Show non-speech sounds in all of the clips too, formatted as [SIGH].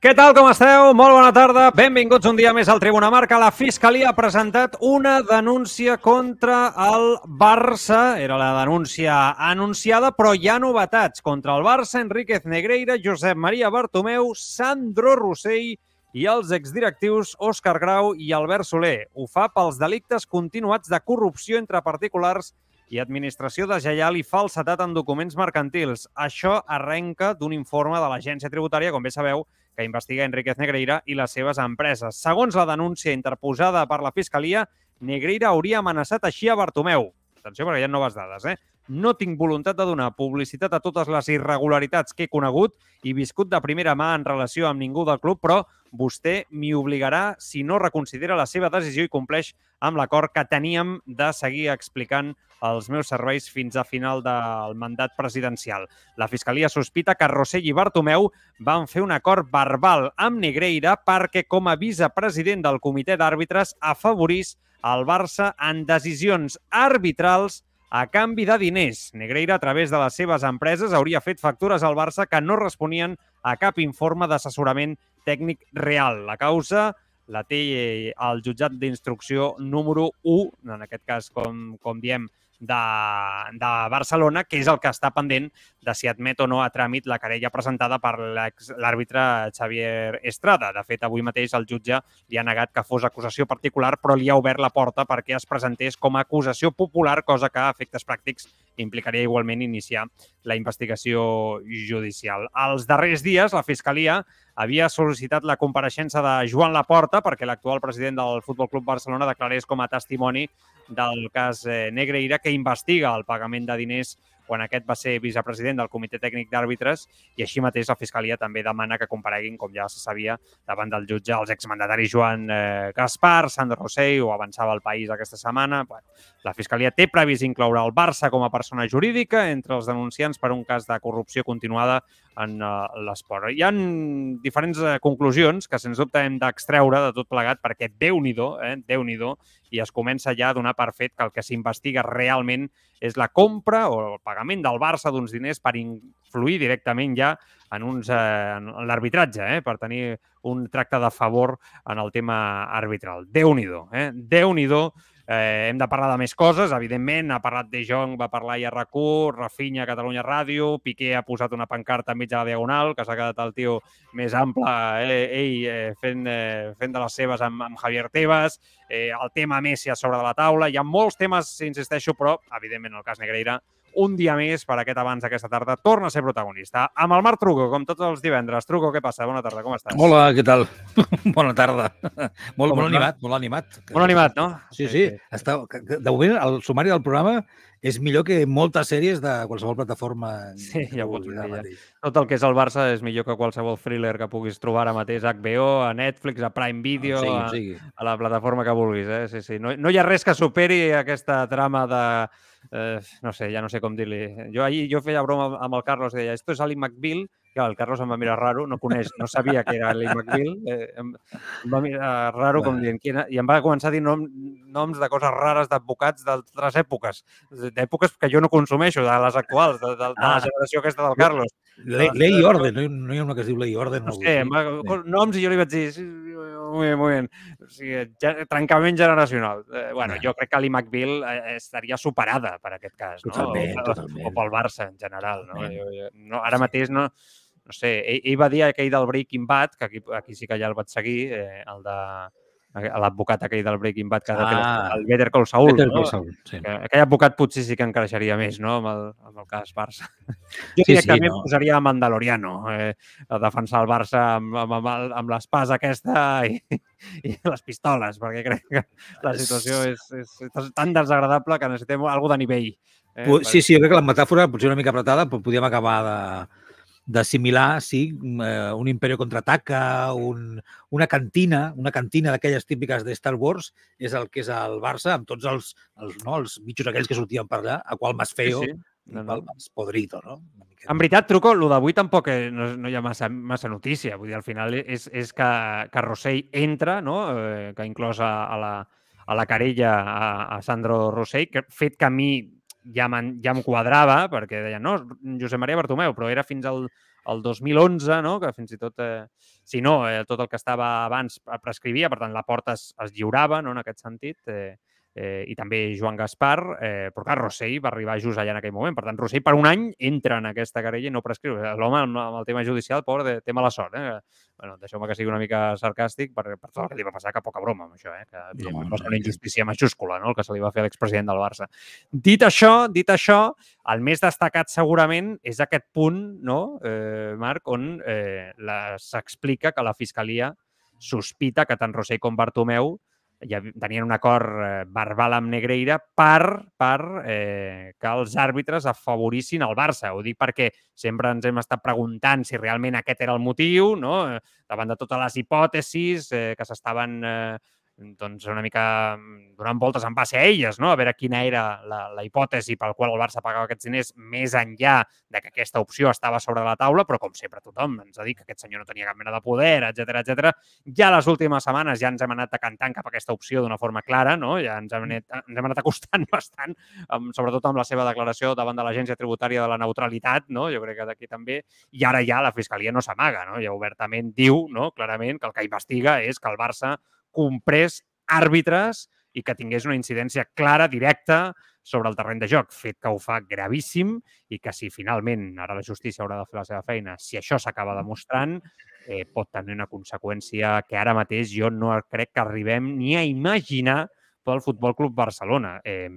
Què tal, com esteu? Molt bona tarda. Benvinguts un dia més al Tribuna Marca. La Fiscalia ha presentat una denúncia contra el Barça. Era la denúncia anunciada, però hi ha novetats. Contra el Barça, Enríquez Negreira, Josep Maria Bartomeu, Sandro Rossell i els exdirectius Òscar Grau i Albert Soler. Ho fa pels delictes continuats de corrupció entre particulars i administració deslleial i falsetat en documents mercantils. Això arrenca d'un informe de l'Agència Tributària, com bé sabeu, que investiga Enriquez Negreira i les seves empreses. Segons la denúncia interposada per la Fiscalia, Negreira hauria amenaçat així a Bartomeu. Atenció, perquè hi ha noves dades, eh? No tinc voluntat de donar publicitat a totes les irregularitats que he conegut i viscut de primera mà en relació amb ningú del club, però vostè m'hi obligarà si no reconsidera la seva decisió i compleix amb l'acord que teníem de seguir explicant els meus serveis fins a final del mandat presidencial. La Fiscalia sospita que Rossell i Bartomeu van fer un acord verbal amb Negreira perquè, com a vicepresident del comitè d'àrbitres, afavorís el Barça en decisions arbitrals a canvi de diners. Negreira, a través de les seves empreses, hauria fet factures al Barça que no responien a cap informe d'assessorament tècnic real. La causa la té el jutjat d'instrucció número 1, en aquest cas, com, com diem, de, de Barcelona, que és el que està pendent de si admet o no a tràmit la querella presentada per l'àrbitre Xavier Estrada. De fet, avui mateix el jutge li ha negat que fos acusació particular, però li ha obert la porta perquè es presentés com a acusació popular, cosa que a efectes pràctics implicaria igualment iniciar la investigació judicial. Els darrers dies, la Fiscalia havia sol·licitat la compareixença de Joan Laporta perquè l'actual president del Futbol Club Barcelona declarés com a testimoni del cas eh, Negreira que investiga el pagament de diners quan aquest va ser vicepresident del Comitè Tècnic d'Àrbitres i així mateix la Fiscalia també demana que compareguin, com ja se sabia, davant del jutge els exmandataris Joan eh, Gaspar, Sandro Rossell o avançava el país aquesta setmana. Bueno, la Fiscalia té previst incloure el Barça com a persona jurídica entre els denunciants per un cas de corrupció continuada en uh, l'esport. Hi han diferents uh, conclusions que, sens dubte, hem d'extreure de tot plegat perquè déu-n'hi-do, eh, déu nhi i es comença ja a donar per fet que el que s'investiga realment és la compra o el pagament del Barça d'uns diners per influir directament ja en, uns, eh, en l'arbitratge, eh, per tenir un tracte de favor en el tema arbitral. Déu-n'hi-do, eh? Déu-n'hi-do Eh, hem de parlar de més coses, evidentment. Ha parlat de Jong, va parlar a RAC1, Rafinha, Catalunya Ràdio, Piqué ha posat una pancarta enmig de la Diagonal, que s'ha quedat el tio més ample, eh, ell eh, fent, eh, fent de les seves amb, amb Javier Tebas, eh, el tema Messi a sobre de la taula. Hi ha molts temes, insisteixo, però, evidentment, el cas Negreira un dia més per aquest abans d'aquesta tarda torna a ser protagonista. Amb el Marc Truco, com tots els divendres. Truco, què passa? Bona tarda, com estàs? Hola, què tal? [LAUGHS] Bona tarda. molt, molt animat, molt animat. Molt animat, no? Sí, sí. sí. Està, de moment, el sumari del programa és millor que moltes sèries de qualsevol plataforma. Sí, ja ho pots dir. Ja. Tot el que és el Barça és millor que qualsevol thriller que puguis trobar ara mateix a HBO, a Netflix, a Prime Video, sí, sí. A, a la plataforma que vulguis. Eh? Sí, sí. No, no hi ha res que superi aquesta trama de eh, no sé, ja no sé com dir-li. Jo ahir jo feia broma amb el Carlos, deia, esto es Ali McBeal, que el Carlos em va mirar raro, no coneix, no sabia que era Ali McBeal, eh, em, em va mirar raro com dient quina, i em va començar a dir nom, noms de coses rares d'advocats d'altres èpoques, d'èpoques que jo no consumeixo, de les actuals, de, de, de la ah. generació aquesta del Carlos. Le, lei i orden, no, no hi ha una que es diu Lei i orden. No, sé, va, noms i jo li vaig dir, molt bé, molt bé. O sigui, ja, trencament generacional. Eh, bueno, jo crec que Ali McBeal eh, estaria superada per aquest cas, no? Totalment, o, totalment. O pel Barça, en general, no? Jo, jo, no ara mateix no, no sé, ell, ell va dir aquell del Breaking Bad, que aquí, aquí sí que ja el vaig seguir, eh, el de l'advocat aquell del Breaking Bad, que Ah. ah, el Better Call Saul. Better no? Call Saul, sí. Que aquell advocat potser sí que encaixaria més, no?, amb el, amb el cas Barça. [LAUGHS] Jo Sí, directament sí, no. posaria a Mandaloriano eh, a defensar el Barça amb, amb, amb, el- amb l'espasa aquesta i, [LAUGHS] i les pistoles, perquè crec que la situació és, és, és tan desagradable que necessitem alguna de nivell. Eh, Sí, sí, jo crec que la metàfora potser una mica apretada, però podíem acabar de d'assimilar, sí, eh, un imperio contraataca, un, una cantina, una cantina d'aquelles típiques de Star Wars, és el que és el Barça, amb tots els, els, no, els bitxos aquells que sortien per allà, a qual más feo, Sí, sí. No, qual no. más podrido, no? En veritat, Truco, el d'avui tampoc eh, no, no hi ha massa, massa notícia. Vull dir, al final és, és que, que Rossell entra, no? eh, que ha inclòs a, a, la, a la querella a, a Sandro Rossell, que fet que a mi ja, m'en- ja quadrava, perquè deien, no, Josep Maria Bartomeu, però era fins al, al 2011, no? que fins i tot, eh, si no, eh, tot el que estava abans prescrivia, per tant, la porta es, es lliurava no? en aquest sentit, eh, eh, i també Joan Gaspar, eh, però clar, Rossell va arribar just allà en aquell moment. Per tant, Rossell per un any entra en aquesta querella i no prescriu. L'home amb, amb el tema judicial, pobre, de- té mala sort. Eh? Bueno, deixeu-me que sigui una mica sarcàstic per, per tot el que li va passar, que poca broma amb això, eh? que no, va ser una injustícia majúscula no? el que se li va fer a l'expresident del Barça. Dit això, dit això, el més destacat segurament és aquest punt, no, eh, Marc, on eh, s'explica que la Fiscalia sospita que tant Rossell com Bartomeu ja tenien un acord eh, verbal amb Negreira per, per eh, que els àrbitres afavorissin el Barça. Ho dic perquè sempre ens hem estat preguntant si realment aquest era el motiu, no? Eh, davant de totes les hipòtesis eh, que s'estaven eh, doncs una mica mm, donant voltes en base a elles, no? a veure quina era la, la hipòtesi pel qual el Barça pagava aquests diners més enllà de que aquesta opció estava sobre la taula, però com sempre tothom ens ha dit que aquest senyor no tenia cap mena de poder, etc etc. Ja les últimes setmanes ja ens hem anat decantant cap a aquesta opció d'una forma clara, no? ja ens hem anat, ens hem anat acostant [LAUGHS] bastant, amb, sobretot amb la seva declaració davant de l'Agència Tributària de la Neutralitat, no? jo crec que d'aquí també, i ara ja la Fiscalia no s'amaga, no? ja obertament diu no? clarament que el que investiga és que el Barça comprés àrbitres i que tingués una incidència clara, directa, sobre el terreny de joc, fet que ho fa gravíssim i que si finalment ara la justícia haurà de fer la seva feina, si això s'acaba demostrant, eh, pot tenir una conseqüència que ara mateix jo no crec que arribem ni a imaginar pel Futbol Club Barcelona. Eh,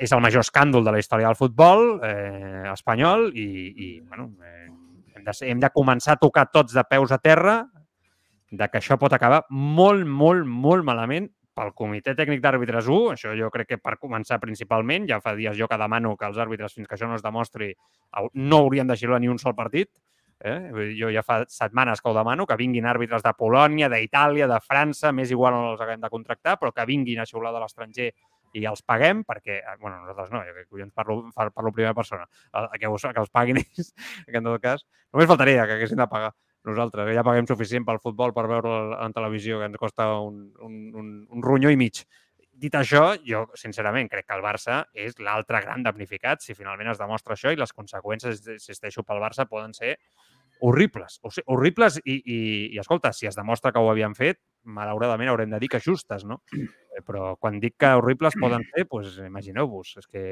és el major escàndol de la història del futbol eh, espanyol i, i bueno, eh, hem, de, ser- hem de començar a tocar tots de peus a terra de que això pot acabar molt, molt, molt malament pel Comitè Tècnic d'Àrbitres 1, això jo crec que per començar principalment, ja fa dies jo que demano que els àrbitres, fins que això no es demostri, no haurien de xiular ni un sol partit. Eh? Jo ja fa setmanes que ho demano, que vinguin àrbitres de Polònia, d'Itàlia, de França, més igual on els haguem de contractar, però que vinguin a xiular de l'estranger i els paguem, perquè, eh, bueno, nosaltres no, jo que collons parlo, par- parlo primera persona, eh, que, us, que els paguin ells, [LAUGHS] que en tot cas, només faltaria que haguessin de pagar nosaltres, que ja paguem suficient pel futbol per veure en televisió, que ens costa un, un, un, un ronyó i mig. Dit això, jo, sincerament, crec que el Barça és l'altre gran damnificat si finalment es demostra això i les conseqüències, insisteixo, pel Barça poden ser horribles. O sigui, horribles i, i, i, escolta, si es demostra que ho havien fet, malauradament haurem de dir que justes, no? [CLEARS THROAT] Però quan dic que horribles poden ser, doncs imagineu-vos, és que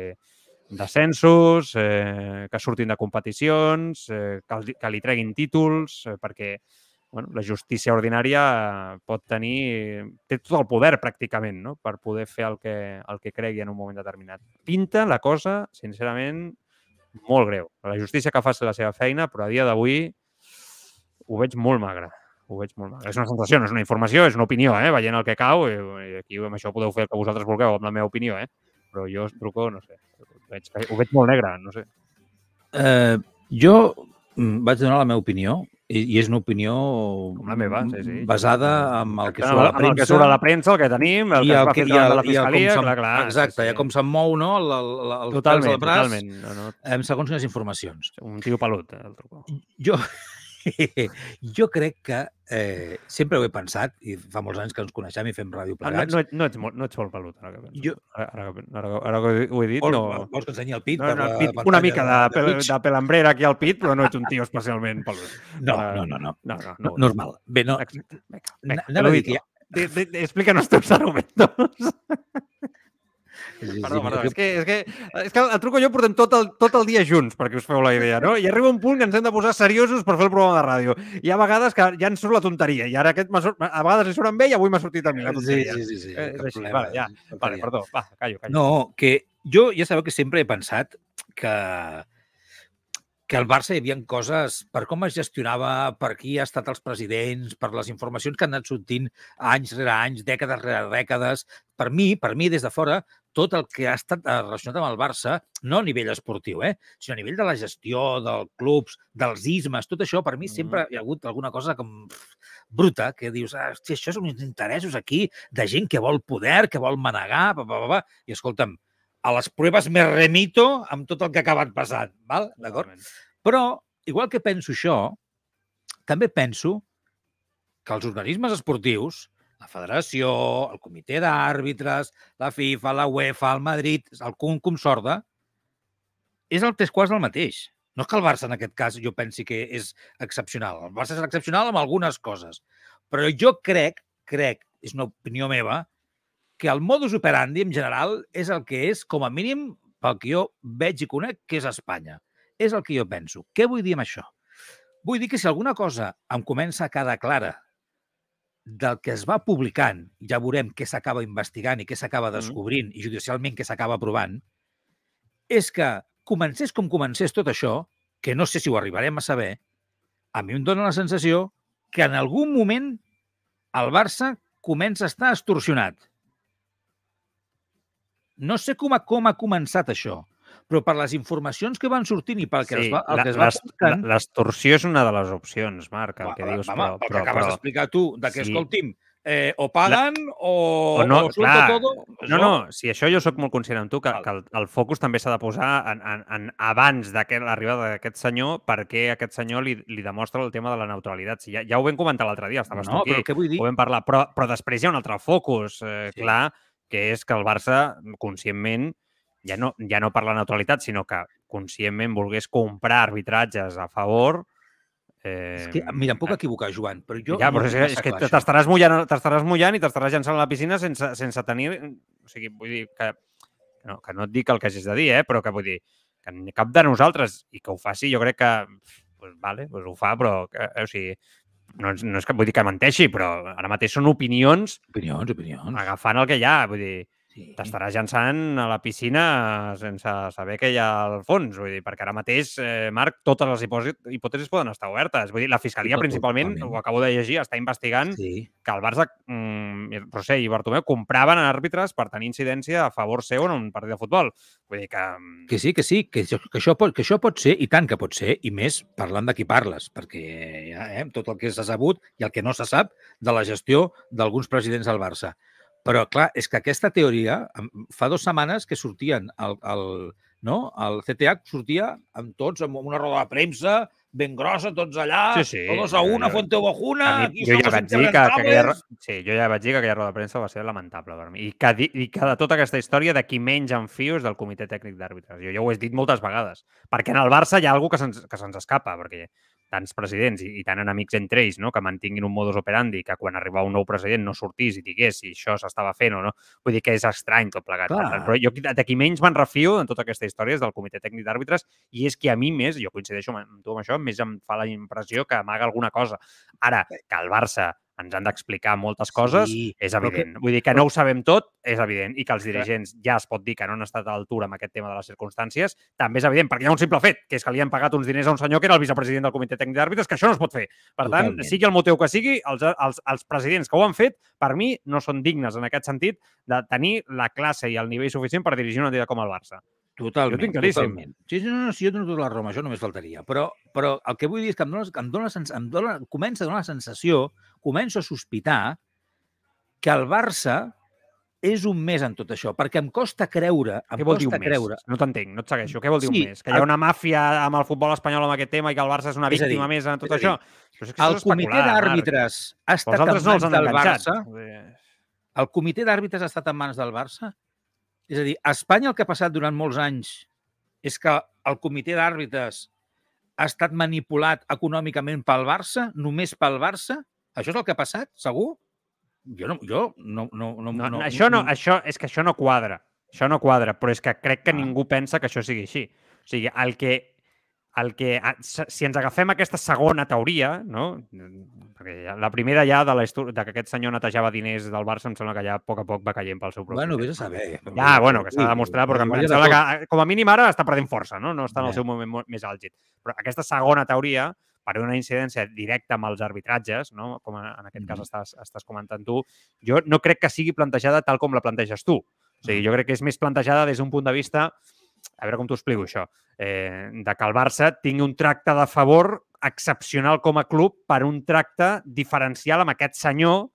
descensos, eh, que surtin de competicions, eh, que, els, que li treguin títols, eh, perquè bueno, la justícia ordinària pot tenir... té tot el poder, pràcticament, no? per poder fer el que, el que cregui en un moment determinat. Pinta la cosa, sincerament, molt greu. La justícia que faci la seva feina, però a dia d'avui ho veig molt magre. Ho veig molt magre. És una sensació, no és una informació, és una opinió, eh? veient el que cau, i aquí amb això podeu fer el que vosaltres vulgueu, amb la meva opinió, eh? Però jo us truco, no sé, ho veig, ho veig molt negre, no sé. Eh, jo mm, vaig donar la meva opinió i, i és una opinió Com la meva, sí, sí. basada amb el que surt a la amb el que premsa. surt a la premsa, el que tenim, el que es va que, fer de la Fiscalia, clar, clar. exacte, sí, ja com se'm mou no, el, el, el, Totalment, del braç, totalment. No, no, segons quines informacions. un tio pelut, eh, el truco. Jo, jo crec que eh, sempre ho he pensat, i fa molts anys que ens coneixem i fem ràdio Ah, no, plegats. no, no, ets, molt- no ets molt pelut, ara que penso. Jo- Ara, ara, ara, ara que ho he dit, vols, no... vols que ensenyi el pit? No, no, la pit, una mica de, de Twitch? de pelambrera aquí al pit, però no ets un tio especialment pelut. No, no, no, no. No, no, no no. normal. Bé, no, Exacte. Vinga, Na- vinga, anava a dir que di- di- Explícanos tus argumentos. [LAUGHS] Sí, Perdó, sí, perdó, és que, és que, és que el truco jo portem tot el, tot el dia junts, perquè us feu la idea, no? I arriba un punt que ens hem de posar seriosos per fer el programa de ràdio. Hi ha vegades que ja ens surt la tonteria, i ara aquest surt, a vegades li surt amb ell i avui m'ha sortit a mi la Sí, tonteria. sí, sí. sí Eh, és així, vale, ja. Vale, perdó, va, callo, callo. No, que jo ja sabeu que sempre he pensat que que al Barça hi havia coses, per com es gestionava, per qui ha estat els presidents, per les informacions que han anat sortint anys rere anys, dècades rere dècades. Per mi, per mi des de fora, tot el que ha estat eh, relacionat amb el Barça, no a nivell esportiu, eh, sinó a nivell de la gestió, dels clubs, dels ismes, tot això, per mi sempre hi ha hagut alguna cosa com bruta, que dius, ah, hòstia, això són uns interessos aquí de gent que vol poder, que vol manegar, pa, pa, pa. i escolta'm, a les proves me remito amb tot el que ha acabat passant, val? d'acord? Però, igual que penso això, també penso que els organismes esportius, la federació, el comitè d'àrbitres, la FIFA, la UEFA, el Madrid, el com consorda, és el tres quarts del mateix. No és que el Barça, en aquest cas, jo pensi que és excepcional. El Barça és excepcional amb algunes coses. Però jo crec, crec, és una opinió meva, que el modus operandi, en general, és el que és, com a mínim, pel que jo veig i conec, que és Espanya. És el que jo penso. Què vull dir amb això? Vull dir que si alguna cosa em comença a quedar clara del que es va publicant, ja veurem què s'acaba investigant i què s'acaba descobrint i judicialment què s'acaba aprovant, és que comencés com comencés tot això, que no sé si ho arribarem a saber, a mi em dóna la sensació que en algun moment el Barça comença a estar extorsionat. No sé com ha, com ha començat això, però per les informacions que van sortint i pel que es va, el que es va buscant... L'estorsió és una de les opcions, Marc, el que Va, dius, va, però... el que però, acabes però... d'explicar tu, de que, Sí. escolti'm, eh, o paguen o, O no, o clar, todo. No, no, si això jo sóc molt conscient amb tu, que, que el, el focus també s'ha de posar en, en, en abans de l'arribada d'aquest senyor, perquè aquest senyor li, li demostra el tema de la neutralitat. Si ja, ja ho vam comentar l'altre dia, estaves no, tu però aquí, què vull dir? ho vam parlar, però, però després hi ha un altre focus eh, Sí. clar, que és que el Barça, conscientment, ja no, ja no per la neutralitat, sinó que conscientment volgués comprar arbitratges a favor... Eh, És que, mira, em puc equivocar, Joan, però jo... ja, però és, és que t'estaràs mullant, mullant i t'estaràs llançant a la piscina sense, sense tenir... O sigui, vull dir que, no, que no et dic el que hagis de dir, eh? però que vull dir que cap de nosaltres, i que ho faci, jo crec que pues, vale, pues ho fa, però que, eh, o sigui, no, és- no és que vull dir que menteixi, però ara mateix són opinions Opinions, opinions. agafant el que hi ha. Vull dir, Sí. t'estaràs llançant a la piscina sense saber què hi ha al fons. Vull dir, perquè ara mateix, eh, Marc, totes les hipòtesis, poden estar obertes. Vull dir, la Fiscalia, tot- principalment, totalment. ho acabo de llegir, està investigant Sí. que el Barça, mm, Roser i Bartomeu compraven àrbitres per tenir incidència a favor seu en un partit de futbol. Vull dir que... mm, Que sí, que sí, que, això- que, això pot, que això pot ser, i tant que pot ser, i més parlant de qui parles, perquè eh, tot el que s'ha sabut i el que no se sap de la gestió d'alguns presidents del Barça. Però, clar, és que aquesta teoria, fa dues setmanes que sortien, el, el, no? el CTH sortia amb tots, amb una roda de premsa, ben grossa, tots allà, Sí, sí, todos a una, jo- fuente ovajuna, a mi, aquí jo ja vaig dir que, que aquella, sí, jo ja vaig dir que aquella roda de premsa va ser lamentable per mi. I que, i que de tota aquesta història de qui menys en fio és del comitè tècnic d'àrbitres. Jo ja ho he dit moltes vegades. Perquè en el Barça hi ha alguna que se'ns que se'ns escapa, perquè tants presidents i, i tant enemics entre ells, no? que mantinguin un modus operandi, que quan arribava un nou president no sortís i digués si això s'estava fent o no. Vull dir que és estrany tot plegat. Clar. Però jo de qui menys me'n refio en tota aquesta història és del comitè tècnic d'àrbitres i és que a mi més, jo coincideixo amb tu amb això, més em fa la impressió que amaga alguna cosa. Ara, que el Barça ens han d'explicar moltes coses, Sí, és però que- evident. Vull dir que no ho sabem tot, és evident, i que els dirigents ja es pot dir que no han estat a l'altura amb aquest tema de les circumstàncies, també és evident, perquè hi ha un simple fet, que és que li han pagat uns diners a un senyor que era el vicepresident del comitè tècnic d'àrbitres, que això no es pot fer. Per tant, Totalment. sigui el motiu que sigui, els, els, els presidents que ho han fet, per mi, no són dignes en aquest sentit de tenir la classe i el nivell suficient per dirigir una entitat com el Barça. Totalment. Jo. Totalment. Sí, sí, no, no, sí, jo dono tota la amb això només faltaria. Però, però el que vull dir és que em dona, em sens- em dona, comença a donar la sensació, començo a sospitar que el Barça és un més en tot això, perquè em costa creure, em Què vol dir costa un més? creure... No t'entenc, no et segueixo. Què vol dir Sí, un més? Que hi ha una màfia amb el futbol espanyol amb aquest tema i que el Barça és una És a dir, víctima més en tot és dir, això? Però és que El és comitè d'àrbitres ha estat en no mans han del enganxat. Barça? El comitè d'àrbitres ha estat en mans del Barça? És a dir, a Espanya el que ha passat durant molts anys és que el comitè d'àrbitres ha estat manipulat econòmicament pel Barça, només pel Barça? Això és el que ha passat, segur? Jo no, jo no, no, no, No, no, això, no, això, és que això no quadra. Això no quadra, però és que crec que Ah. ningú pensa que això sigui així. O sigui, el que, el que a- s- si ens agafem aquesta segona teoria, no? perquè la primera ja de, la de que aquest senyor netejava diners del Barça em sembla que ja a poc a poc va caient pel seu propi Bueno, vés a saber. Ja, bueno, que s'ha de demostrar, però que em sembla que com a mínim ara està perdent força, no? No està en el seu moment mo- més àlgid. Però aquesta segona teoria, per una incidència directa amb els arbitratges, no? com en aquest cas estàs, estàs comentant tu, jo no crec que sigui plantejada tal com la planteges tu. O sigui, jo crec que és més plantejada des d'un punt de vista, a veure com t'ho explico això, eh, de que el Barça tingui un tracte de favor excepcional com a club per un tracte diferencial amb aquest senyor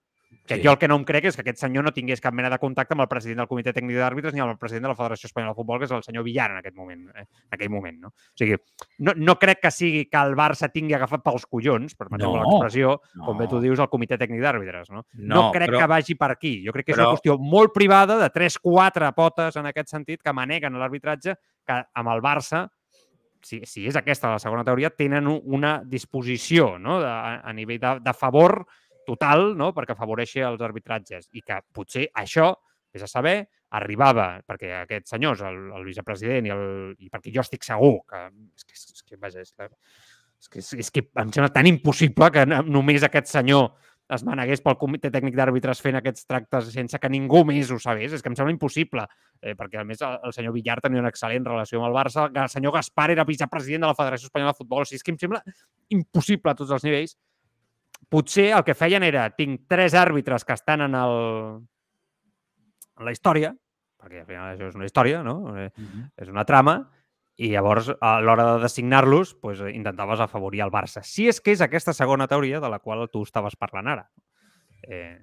que Sí. jo el que no em crec és que aquest senyor no tingués cap mena de contacte amb el president del Comitè Tècnic d'Àrbitres ni amb el president de la Federació Espanyola de Futbol, que és el senyor Villar en aquest moment. Eh? En aquell moment no? O sigui, no, no crec que sigui que el Barça tingui agafat pels collons, permeteu No, l'expressió, com bé tu no. dius, el Comitè Tècnic d'Àrbitres. No? no No, crec però- que vagi per aquí. Jo crec que és però- una qüestió molt privada de 3-4 potes en aquest sentit que maneguen l'arbitratge que amb el Barça si, si és aquesta la segona teoria, tenen un- una disposició no? de, a, a nivell de, de favor total no? perquè afavoreixi els arbitratges i que potser això, és a saber, arribava, perquè aquests senyors, el, el vicepresident i, el, i perquè jo estic segur que és que, és que, vaja, és, la- és, que, és, és que em sembla tan impossible que no- només aquest senyor es manegués pel comitè tècnic d'àrbitres fent aquests tractes sense que ningú més ho sabés. És que em sembla impossible, eh, perquè a més el, el senyor Villar tenia una excel·lent relació amb el Barça, el senyor Gaspar era vicepresident de la Federació Espanyola de Futbol, o sigui, és que em sembla impossible a tots els nivells. Potser el que feien era, tinc tres àrbitres que estan en, el, en la història, perquè al final això és una història, no? Eh, Mhm. és una trama, i llavors a l'hora de designar-los pues, eh, intentaves afavorir el Barça. Si és que és aquesta segona teoria de la qual tu estaves parlant ara. Eh,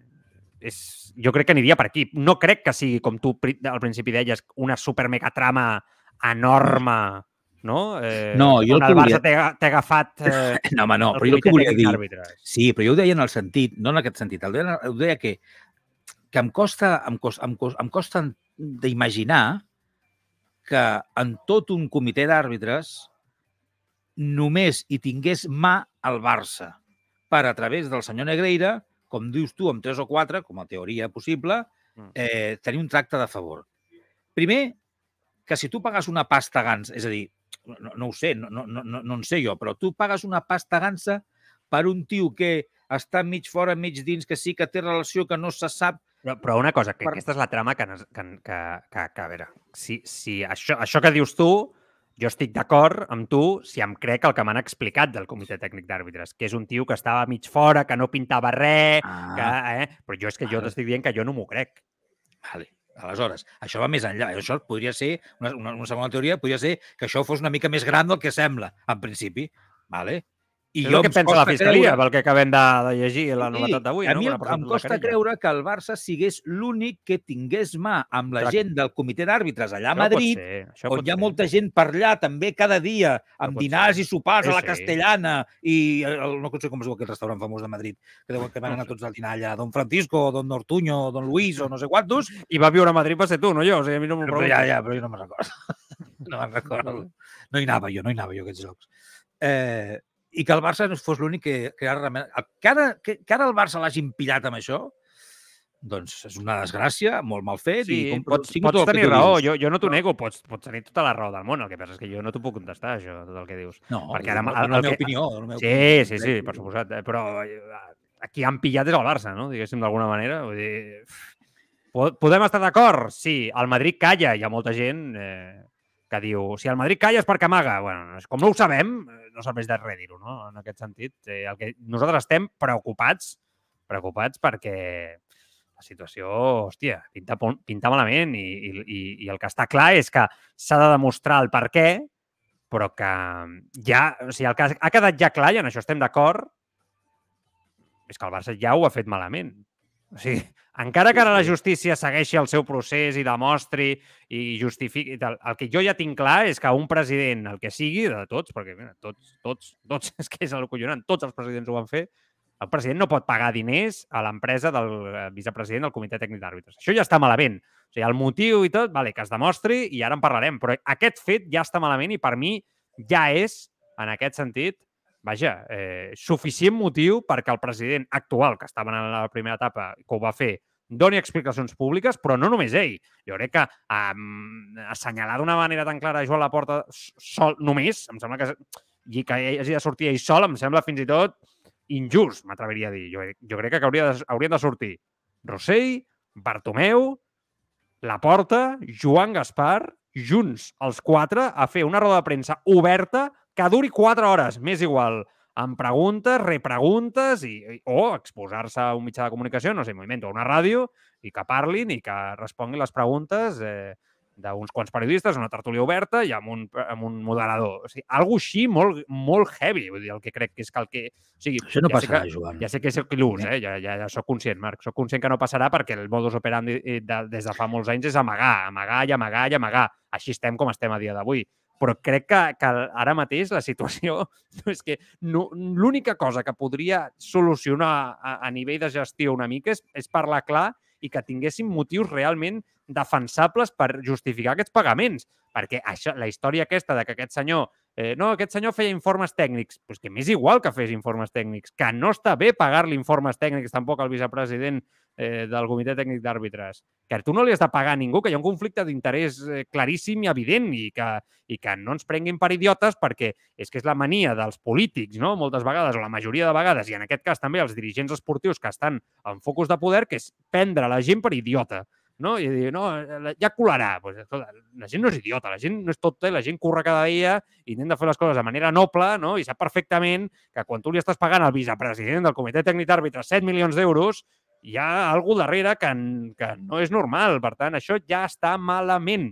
és, jo crec que aniria per aquí. No crec que sigui, com tu al principi deies, una super mega trama enorme, no? Eh, No, jo el el que Barça volia- t'ha aga- t'ha agafat [LAUGHS] eh, No, home, no, el però jo el que volia dir... d'àrbitres. Sí, però jo ho deia en el sentit, no en aquest sentit, el deia, ho deia que, que em costa, em costa, em costa, em costa d'imaginar que en tot un comitè d'àrbitres només hi tingués mà al Barça per a través del senyor Negreira, com dius tu, amb tres o quatre, com a teoria possible, Mm. eh, tenir un tracte de favor. Primer, que si tu pagues una pasta gansa, és a dir, no, no ho sé, no, no, no, no en sé jo, però tu pagues una pasta gansa per un tio que està mig fora, mig dins, que sí que té relació, que no se sap... Però, però una cosa, que Per- aquesta és la trama que, que, que, que, que a veure, si, si això, això que dius tu, jo estic d'acord amb tu si em crec el que m'han explicat del comitè tècnic d'àrbitres, que és un tio que estava mig fora, que no pintava res, Ah, que, eh? però jo és que jo Vale. t'estic dient que jo no m'ho crec. Vale. Aleshores, això va més enllà. Això podria ser, una, una, una segona teoria, podria ser que això fos una mica més gran del que sembla, en principi. Vale? I és el que pensa la Fiscalia, creure- pel que acabem de, de llegir la Sí, novetat d'avui. A no? mi ha em, costa creure que el Barça sigués l'únic que tingués mà amb la Clar. gent del comitè d'àrbitres allà a Madrid, ser, on hi ha ser. molta gent per allà també cada dia, amb pot dinars ser. i sopars Sí, a la sí. Castellana i el, no sé com es diu aquell restaurant famós de Madrid, que, deuen, que van anar tots al dinar allà, Don Francisco, Don Nortuño, Don Luis o no sé quantos, I va viure a Madrid va ser tu, no jo. O sigui, a mi no però, ja, ja, però jo no me'n recordo. [LAUGHS] no me'n recordo. No hi anava jo, no hi anava jo a aquests jocs. Eh, I que el Barça no fos l'únic que, que, ara, que, ara, que, que ara el Barça l'hagin pillat amb això, doncs és una desgràcia, molt mal fet. Sí, i com, pots, pots que tenir raó, jo, jo no t'ho nego, pots, pots tenir tota la raó del món, el que passa és que jo no t'ho puc contestar, això, tot el que dius. No, perquè ara la, el- la, el meva que- opinió. La meva Sí, opinió. sí, sí, per suposat, eh, però eh, aquí han pillat és el Barça, no? Diguéssim, d'alguna manera. Vull dir, po- podem estar d'acord? Sí, el Madrid calla, hi ha molta gent eh, que diu si el Madrid calla és perquè amaga. Bueno, com no ho sabem, eh, no serveix de res dir-ho, no? En aquest sentit, eh, el que nosaltres estem preocupats, preocupats perquè la situació, hòstia, pinta, pinta malament i, i, i el que està clar és que s'ha de demostrar el per què, però que ja, o sigui, el que ha quedat ja clar, i en això estem d'acord, és que el Barça ja ho ha fet malament. O sigui, encara que ara la justícia segueixi el seu procés i demostri i justifiqui... tal, El que jo ja tinc clar és que un president, el que sigui, de tots, perquè mira, tots, tots, tots, [LAUGHS] és que és el collonant, tots els presidents ho van fer, el president no pot pagar diners a l'empresa del eh, vicepresident del comitè tècnic d'àrbitres. Això ja està malament. O sigui, el motiu i tot, vale, que es demostri i ara en parlarem, però aquest fet ja està malament i per mi ja és, en aquest sentit, vaja, eh, suficient motiu perquè el president actual, que estava en la primera etapa, que ho va fer doni explicacions públiques, però no només ell. Jo crec que um, assenyalar d'una manera tan clara Joan Laporta sol, només, em sembla que, i que hagi de sortir ell sol, em sembla fins i tot injust, m'atreviria a dir. Jo, jo crec que hauria de, haurien de sortir Rossell, Bartomeu, Laporta, Joan Gaspar, junts els quatre, a fer una roda de premsa oberta que duri quatre hores, m'és igual amb preguntes, repreguntes i, o exposar-se a un mitjà de comunicació, no sé, moviment o una ràdio, i que parlin i que responguin les preguntes eh, d'uns quants periodistes, una tertúlia oberta i amb un, amb un moderador. O sigui, algo així molt, molt heavy, vull dir, el que crec que és que el que... O sigui, Això no ja passarà, sé que, Joan. Ja sé que és il·lús, eh? ja, ja, ja soc conscient, Marc. Soc conscient que no passarà perquè el modus operandi eh, de, des de fa molts anys és amagar, amagar i amagar i amagar. Així estem com estem a dia d'avui però crec que, que ara mateix la situació [LAUGHS] és que no, l'única cosa que podria solucionar a, a nivell de gestió una mica és, és parlar clar i que tinguéssim motius realment defensables per justificar aquests pagaments. Perquè això, la història aquesta de que aquest senyor eh, no, aquest senyor feia informes tècnics, doncs que m'és igual que fes informes tècnics, que no està bé pagar-li informes tècnics tampoc al vicepresident eh, del Comitè Tècnic d'Àrbitres, que tu no li has de pagar a ningú, que hi ha un conflicte d'interès eh, claríssim i evident i que, i que no ens prenguin per idiotes perquè és que és la mania dels polítics, no? moltes vegades, o la majoria de vegades, i en aquest cas també els dirigents esportius que estan en focus de poder, que és prendre la gent per idiota no? I dir, no, ja colarà. Pues, escolta, la gent no és idiota, la gent no és tot, la gent curra cada dia i intenta fer les coses de manera noble no? i sap perfectament que quan tu li estàs pagant al vicepresident del Comitè Tècnic d'Àrbitres 7 milions d'euros, hi ha alguna darrere que, que no és normal. Per tant, això ja està malament.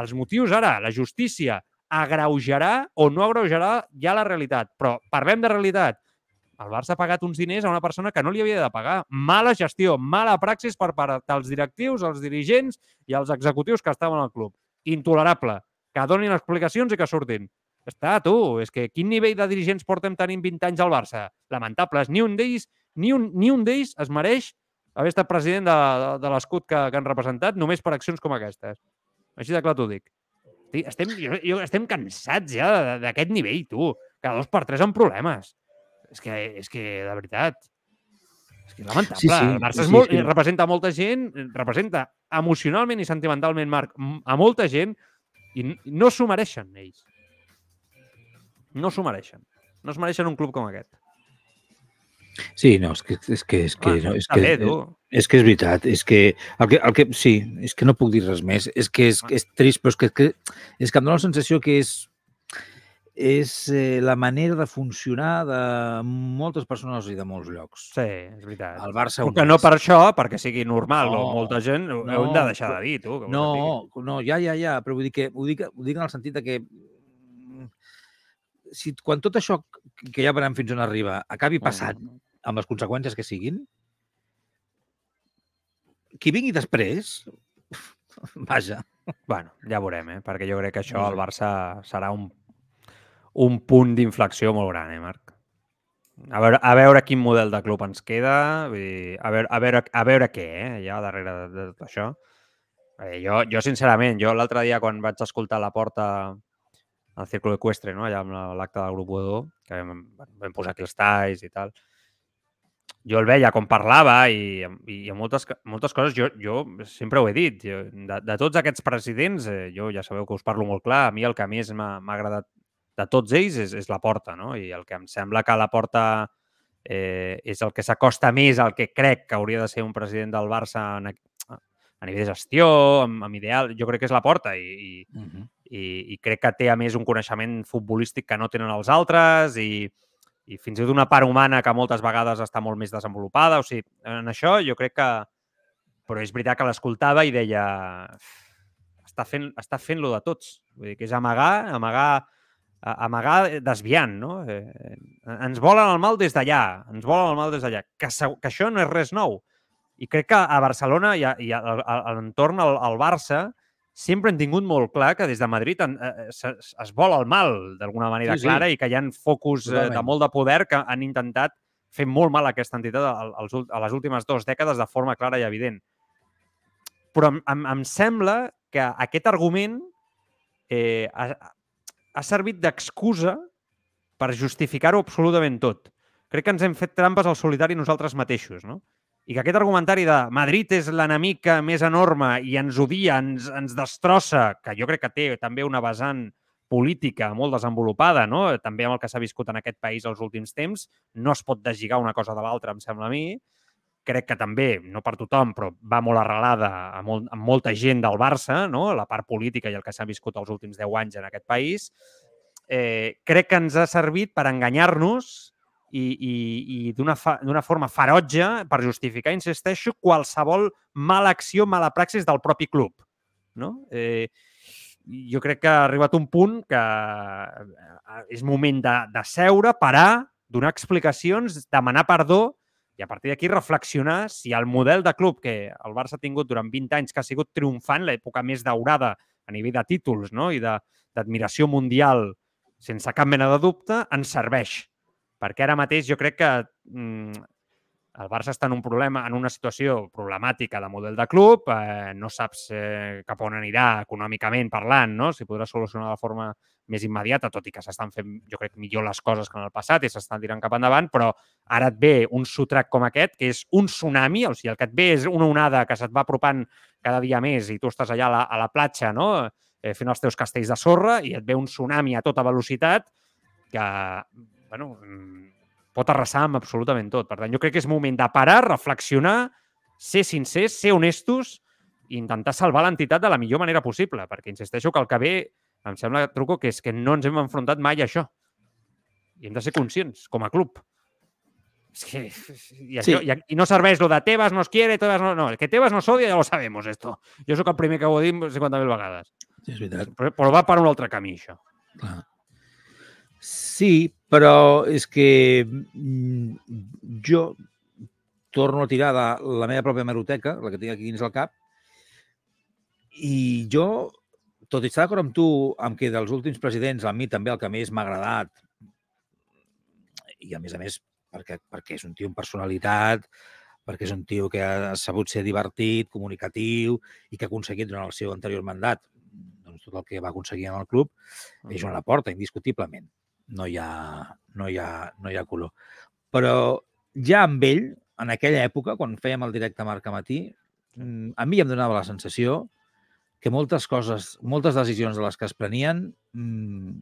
Els motius ara, la justícia agreujarà o no agreujarà ja la realitat. Però parlem de realitat el Barça ha pagat uns diners a una persona que no li havia de pagar. Mala gestió, mala praxis per part dels directius, els dirigents i els executius que estaven al club. Intolerable. Que donin explicacions i que surtin. Està, tu, és que quin nivell de dirigents portem tenint 20 anys al Barça? Lamentables. Ni un d'ells ni un, ni un d'ells es mereix haver estat president de, de, de l'escut que, que han representat només per accions com aquestes. Així de clar t'ho dic. Estem, jo, jo, estem cansats ja d'aquest nivell, tu. Cada dos per tres amb problemes. És que, és que de veritat, és que és lamentable. Sí, sí, el Barça sí, és molt, sí. representa molta gent, representa emocionalment i sentimentalment, Marc, a molta gent i no s'ho mereixen, ells. No s'ho mereixen. No es mereixen un club com aquest. Sí, no, és que és que és que, no, és, que bé, és que és veritat, és que el que, el que sí, és que no puc dir res més, és que és, és trist, però és que, és que, és que em dóna la sensació que és és eh, la manera de funcionar de moltes persones i de molts llocs. Sí, és veritat. El Barça... Però que no per això, perquè sigui normal, no, o molta gent, no, ho hem de deixar de dir, tu. no, no, ja, ja, ja, però vull dir que ho dic, ho dic en el sentit de que mm, si quan tot això que ja veurem fins on arriba acabi passant amb les conseqüències que siguin, qui vingui després, [LAUGHS] vaja. Bueno, ja veurem, eh? perquè jo crec que això al Barça serà un un punt d'inflexió molt gran, eh, Marc? A veure, a veure quin model de club ens queda, vull dir, a, veure, a, veure, a veure què, eh, ja darrere de, de tot això. Eh, jo, jo, sincerament, jo l'altre dia quan vaig escoltar la porta al Círculo Equestre, no? allà amb l'acte del grup Godó, que vam, vam posar aquí els talls i tal, jo el veia com parlava i, i, i moltes, moltes coses, jo, jo sempre ho he dit, jo, de, de tots aquests presidents, eh, jo ja sabeu que us parlo molt clar, a mi el que més m'ha agradat de tots ells és, és la porta, no? I el que em sembla que la porta eh, és el que s'acosta més al que crec que hauria de ser un president del Barça en, a nivell de gestió, amb, amb ideal, jo crec que és la porta i, i, uh -huh. i, i crec que té a més un coneixement futbolístic que no tenen els altres i, i fins i tot una part humana que moltes vegades està molt més desenvolupada. O sigui, en això jo crec que... Però és veritat que l'escoltava i deia està fent, està fent-lo de tots. Vull dir, que és amagar, amagar amagar eh, desviant, no? Eh, ens volen el mal des d'allà, ens volen el mal des d'allà, que, que això no és res nou. I crec que a Barcelona i a, i a, a, a l'entorn al, al Barça sempre han tingut molt clar que des de Madrid en, eh, es, es vol el mal d'alguna manera sí, sí. clara i que hi ha focus Totalment. de molt de poder que han intentat fer molt mal a aquesta entitat a, a, a les últimes dues dècades de forma clara i evident. Però em, em, em sembla que aquest argument eh, ha servit d'excusa per justificar-ho absolutament tot. Crec que ens hem fet trampes al solitari nosaltres mateixos, no? i que aquest argumentari de Madrid és l'enemic més enorme i ens odia, ens, ens destrossa, que jo crec que té també una vessant política molt desenvolupada, no? també amb el que s'ha viscut en aquest país els últims temps, no es pot deslligar una cosa de l'altra, em sembla a mi. Crec que també, no per tothom, però va molt arrelada a, molt, a molta gent del Barça, no? la part política i el que s'ha viscut els últims 10 anys en aquest país. Eh, crec que ens ha servit per enganyar-nos i, i, i d'una forma ferotge per justificar, insisteixo, qualsevol mala acció, mala praxis del propi club. No? Eh, jo crec que ha arribat un punt que eh, és moment de, de seure, parar, donar explicacions, demanar perdó i a partir d'aquí reflexionar si el model de club que el Barça ha tingut durant 20 anys, que ha sigut triomfant, l'època més daurada a nivell de títols no? i d'admiració mundial sense cap mena de dubte, ens serveix. Perquè ara mateix jo crec que mm, el Barça està en un problema, en una situació problemàtica de model de club, eh, no saps eh, cap on anirà econòmicament parlant, no? si podrà solucionar de forma més immediata, tot i que s'estan fent, jo crec, millor les coses que en el passat i s'estan tirant cap endavant, però ara et ve un sotrac com aquest, que és un tsunami, o sigui, el que et ve és una onada que se't va apropant cada dia més i tu estàs allà a la, a la platja, no? eh, fent els teus castells de sorra i et ve un tsunami a tota velocitat que, bueno, mm, pot arrasar amb absolutament tot. Per tant, jo crec que és moment de parar, reflexionar, ser sincers, ser honestos i intentar salvar l'entitat de la millor manera possible, perquè insisteixo que el que ve, em sembla, Truco, que és que no ens hem enfrontat mai a això. I hem de ser conscients, com a club. És que, i, això, sí. i, no serveix lo de Tebas nos quiere, Tebas no... No, que Tebas nos odia ja lo sabemos, esto. Jo sóc el primer que ho he dit 50.000 vegades. Sí, és veritat. Però, però va per un altre camí, això. Clar. Sí, però és que mm, jo torno a tirar de la meva pròpia meroteca, la que tinc aquí dins el cap, i jo, tot i estar d'acord amb tu, amb que dels últims presidents, a mi també el que més m'ha agradat, i a més a més perquè, perquè és un tio amb personalitat, perquè és un tio que ha sabut ser divertit, comunicatiu i que ha aconseguit durant el seu anterior mandat doncs, tot el que va aconseguir en el club, és una porta, indiscutiblement no hi ha, no hi ha, no hi ha color. Però ja amb ell, en aquella època, quan fèiem el directe Marca Matí, mm, a mi em donava la sensació que moltes coses, moltes decisions de les que es prenien mmm,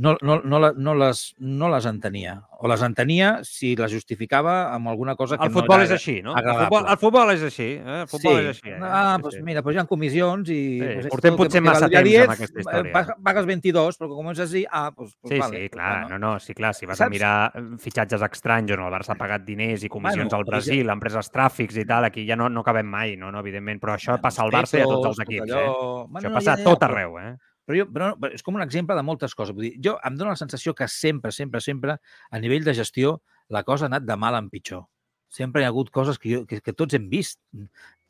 no, no, no, no, les, no les entenia. O les entenia si les justificava amb alguna cosa que el futbol no és així, no? El futbol, el futbol és així. Eh? El futbol sí. és així. Eh? Ah, doncs sí. mira, pues hi ha comissions i... Sí. Pues Portem potser massa temps 10, amb aquesta història. Pagues 22, però com és així, ah, pues, pues sí, vale. Sí, clar, bueno. no, no, sí, clar, si vas Saps? a mirar eh, fitxatges estranys on el Barça ha pagat diners i comissions bueno, al Brasil, ja... empreses tràfics i tal, aquí ja no, no cabem mai, no, no, evidentment, però això bueno, passa al Barça i a tots els equips, allò... eh? Bueno, això passa ja, ja, tot arreu, eh? Però, jo, però és com un exemple de moltes coses. Vull dir, jo em dono la sensació que sempre, sempre, sempre, a nivell de gestió, la cosa ha anat de mal en pitjor. Sempre hi ha hagut coses que, jo, que, que tots hem vist,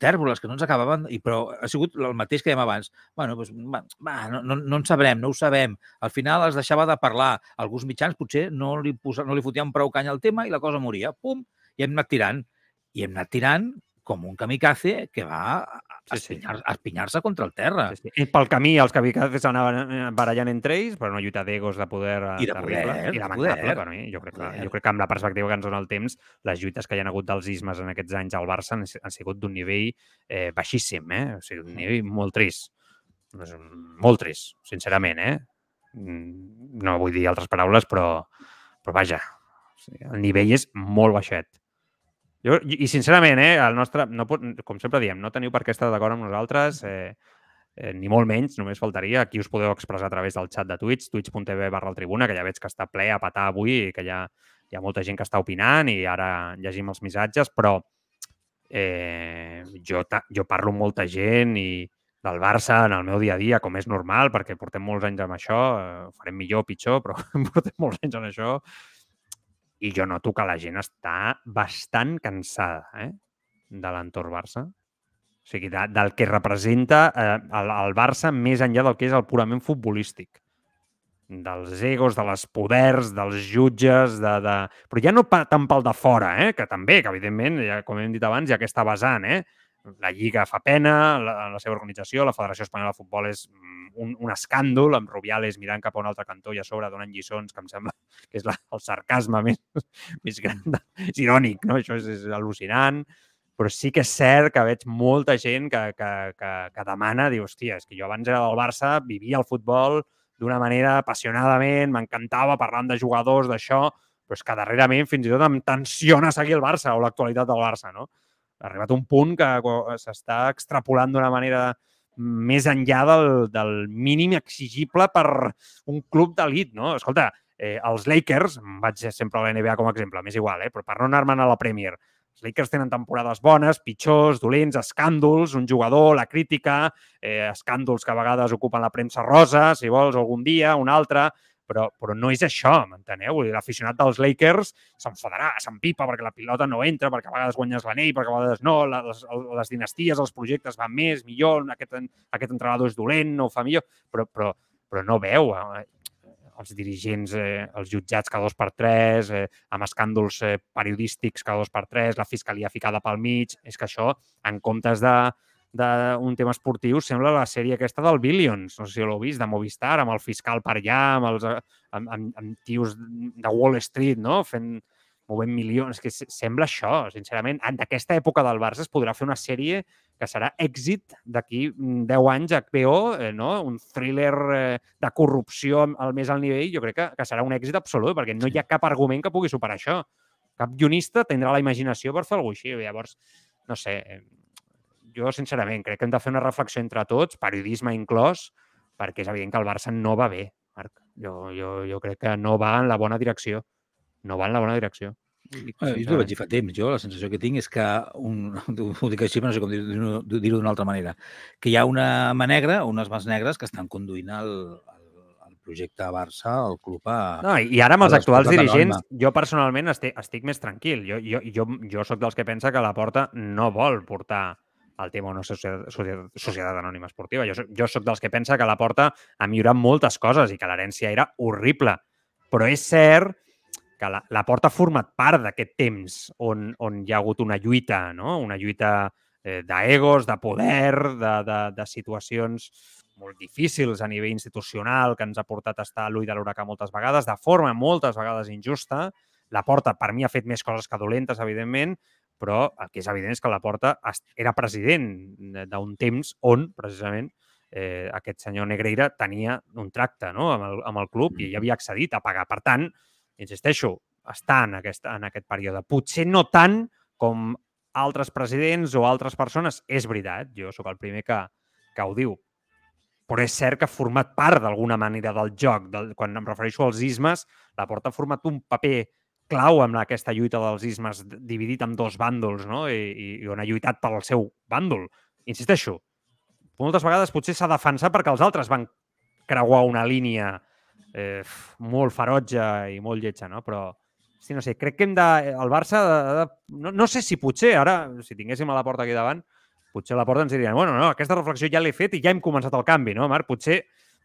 tèrboles que no ens acabaven, i però ha sigut el mateix que dèiem abans. bueno, doncs, va, no, no, no en sabrem, no ho sabem. Al final es deixava de parlar. Alguns mitjans potser no li, posa, no li fotien prou canya al tema i la cosa moria. Pum! I hem anat tirant. I hem anat tirant com un kamikaze que va a sí, espinyar-se sí. contra el terra. Sí, sí. I pel camí els kamikazes anaven eh, barallant entre ells, però una lluita d'egos de poder eh, I de terrible poder, i lamentable per mi. Jo crec, que, jo crec que amb la perspectiva que ens dona el temps, les lluites que hi ha hagut dels ismes en aquests anys al Barça han, han sigut d'un nivell eh, baixíssim, eh? O sigui, un nivell molt trist. Molt trist, sincerament, eh? Mm, no vull dir altres paraules, però, però vaja, el nivell és molt baixet. Jo, I sincerament, eh, el nostre, no com sempre diem, no teniu per què estar d'acord amb nosaltres, eh, eh, ni molt menys, només faltaria. Aquí us podeu expressar a través del xat de Twitch, twitch.tv barra el tribuna, que ja veig que està ple a patar avui i que ha, hi ha molta gent que està opinant i ara llegim els missatges, però eh, jo, jo parlo amb molta gent i del Barça en el meu dia a dia, com és normal, perquè portem molts anys amb això, eh, farem millor o pitjor, però [LAUGHS] portem molts anys en això, i jo noto que la gent està bastant cansada eh? de l'entorn Barça. O sigui, de, del que representa eh, el, el Barça més enllà del que és el purament futbolístic. Dels egos, de les poders, dels jutges, de... de... Però ja no pa, tant pel de fora, eh? que també, que evidentment, ja, com hem dit abans, hi ha aquesta vessant. Eh? La Lliga fa pena, la, la seva organització, la Federació Espanyola de Futbol és un, un escàndol, amb Rubiales mirant cap a un altre cantó i a sobre donant lliçons, que em sembla que és la, el sarcasme [LAUGHS] més, més gran. De, és irònic, no? Això és, és al·lucinant. Però sí que és cert que veig molta gent que, que, que, que demana, diu, hòstia, és que jo abans era del Barça, vivia el futbol d'una manera apassionadament, m'encantava parlant de jugadors, d'això, però és que darrerament fins i tot em tensiona seguir el Barça o l'actualitat del Barça, no? Ha arribat un punt que s'està extrapolant d'una manera més enllà del, del mínim exigible per un club d'elit, no? Escolta, eh, els Lakers, vaig sempre a la NBA com a exemple, m'és igual, eh? però per no anar-me'n a la Premier, els Lakers tenen temporades bones, pitjors, dolents, escàndols, un jugador, la crítica, eh, escàndols que a vegades ocupen la premsa rosa, si vols, algun dia, un altre, però, però no és això, m'enteneu? L'aficionat dels Lakers s'enfadarà, s'empipa perquè la pilota no entra, perquè a vegades guanyes l'anell, perquè a vegades no, les, les dinasties, els projectes van més, millor, aquest, aquest entrenador és dolent, no ho fa millor, però, però, però no veu eh, els dirigents, eh, els jutjats cada dos per tres, eh, amb escàndols eh, periodístics cada dos per tres, la fiscalia ficada pel mig, és que això, en comptes de, d'un tema esportiu sembla la sèrie aquesta del Billions, no sé si l'heu vist, de Movistar, amb el fiscal per allà, amb, els, amb, amb, amb tios de Wall Street, no? fent, movent milions, que sembla això, sincerament. D'aquesta època del Barça es podrà fer una sèrie que serà èxit d'aquí 10 mm, anys a HBO, eh, no? un thriller eh, de corrupció al més alt nivell, jo crec que, que serà un èxit absolut, perquè no hi ha cap argument que pugui superar això. Cap guionista tindrà la imaginació per fer alguna cosa així. Llavors, no sé, jo, sincerament, crec que hem de fer una reflexió entre tots, periodisme inclòs, perquè és evident que el Barça no va bé, Marc. Jo, jo, jo crec que no va en la bona direcció. No va en la bona direcció. Bueno, jo ho vaig dir fa temps. Jo la sensació que tinc és que, un, [LAUGHS] ho dic així, no sé com dir-ho dir d'una altra manera, que hi ha una mà negra, unes mans negres que estan conduint el, el, el projecte Barça, el club a... No, I ara amb els actuals dirigents, jo personalment estic, estic més tranquil. Jo, jo, jo, jo sóc dels que pensa que la Porta no vol portar el tema una societat, societat, societat anònima esportiva. Jo, jo sóc dels que pensa que la Porta ha millorat moltes coses i que l'herència era horrible. Però és cert que la, la Porta ha format part d'aquest temps on, on hi ha hagut una lluita, no? una lluita eh, d'egos, de poder, de, de, de situacions molt difícils a nivell institucional que ens ha portat a estar a l'ull de l'huracà moltes vegades, de forma moltes vegades injusta. La Porta, per mi, ha fet més coses que dolentes, evidentment, però el que és evident és que la Porta era president d'un temps on, precisament, eh, aquest senyor Negreira tenia un tracte no? amb, el, amb el club i ell havia accedit a pagar. Per tant, insisteixo, està en aquest, en aquest període. Potser no tant com altres presidents o altres persones, és veritat, jo sóc el primer que, que ho diu, però és cert que ha format part d'alguna manera del joc. Del, quan em refereixo als ismes, la Porta ha format un paper clau amb aquesta lluita dels ismes dividit en dos bàndols, no? I, i on ha lluitat pel seu bàndol. Insisteixo, moltes vegades potser s'ha defensat perquè els altres van creuar una línia eh, molt ferotge i molt lletja, no? Però, sí, no sé, crec que hem de... El Barça, de, de, no, no sé si potser, ara, si tinguéssim a la porta aquí davant, potser a la porta ens dirien, bueno, no, aquesta reflexió ja l'he fet i ja hem començat el canvi, no, Marc? Potser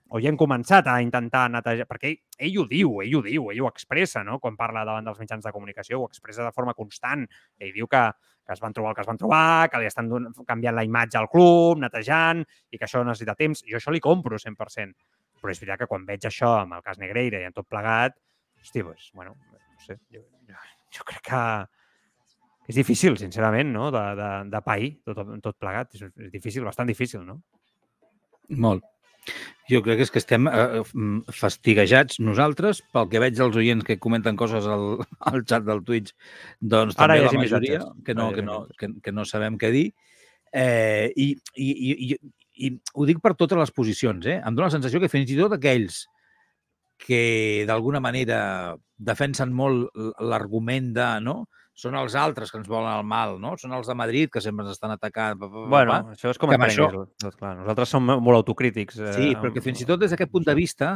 o ja hem començat a intentar netejar, perquè ell, ell ho diu, ell ho diu, ell ho expressa, no? Quan parla davant dels mitjans de comunicació, ho expressa de forma constant. Ell diu que, que es van trobar el que es van trobar, que li estan canviant la imatge al club, netejant, i que això necessita temps. Jo això li compro 100%. Però és veritat que quan veig això amb el cas Negreira i en tot plegat, hosti, doncs, bueno, no sé, jo, jo, jo crec que és difícil, sincerament, no? de, de, de pair, tot, tot plegat. És, és difícil, bastant difícil, no? Molt. Jo crec que és que estem eh, fastiguejats nosaltres, pel que veig dels oients que comenten coses al, [LAUGHS] al xat del Twitch, doncs també Ara la majoria, que no, que, no, que, que no sabem què dir. Eh, i, i, i, i, I ho dic per totes les posicions. Eh? Em dóna la sensació que fins i tot aquells que d'alguna manera defensen molt l'argument de no? Són els altres que ens volen el mal, no? Són els de Madrid que sempre ens estan atacant. Bueno, això és com que això... Tot, clar. Nosaltres som molt autocrítics. Eh, sí, però que fins i tot des d'aquest punt de vista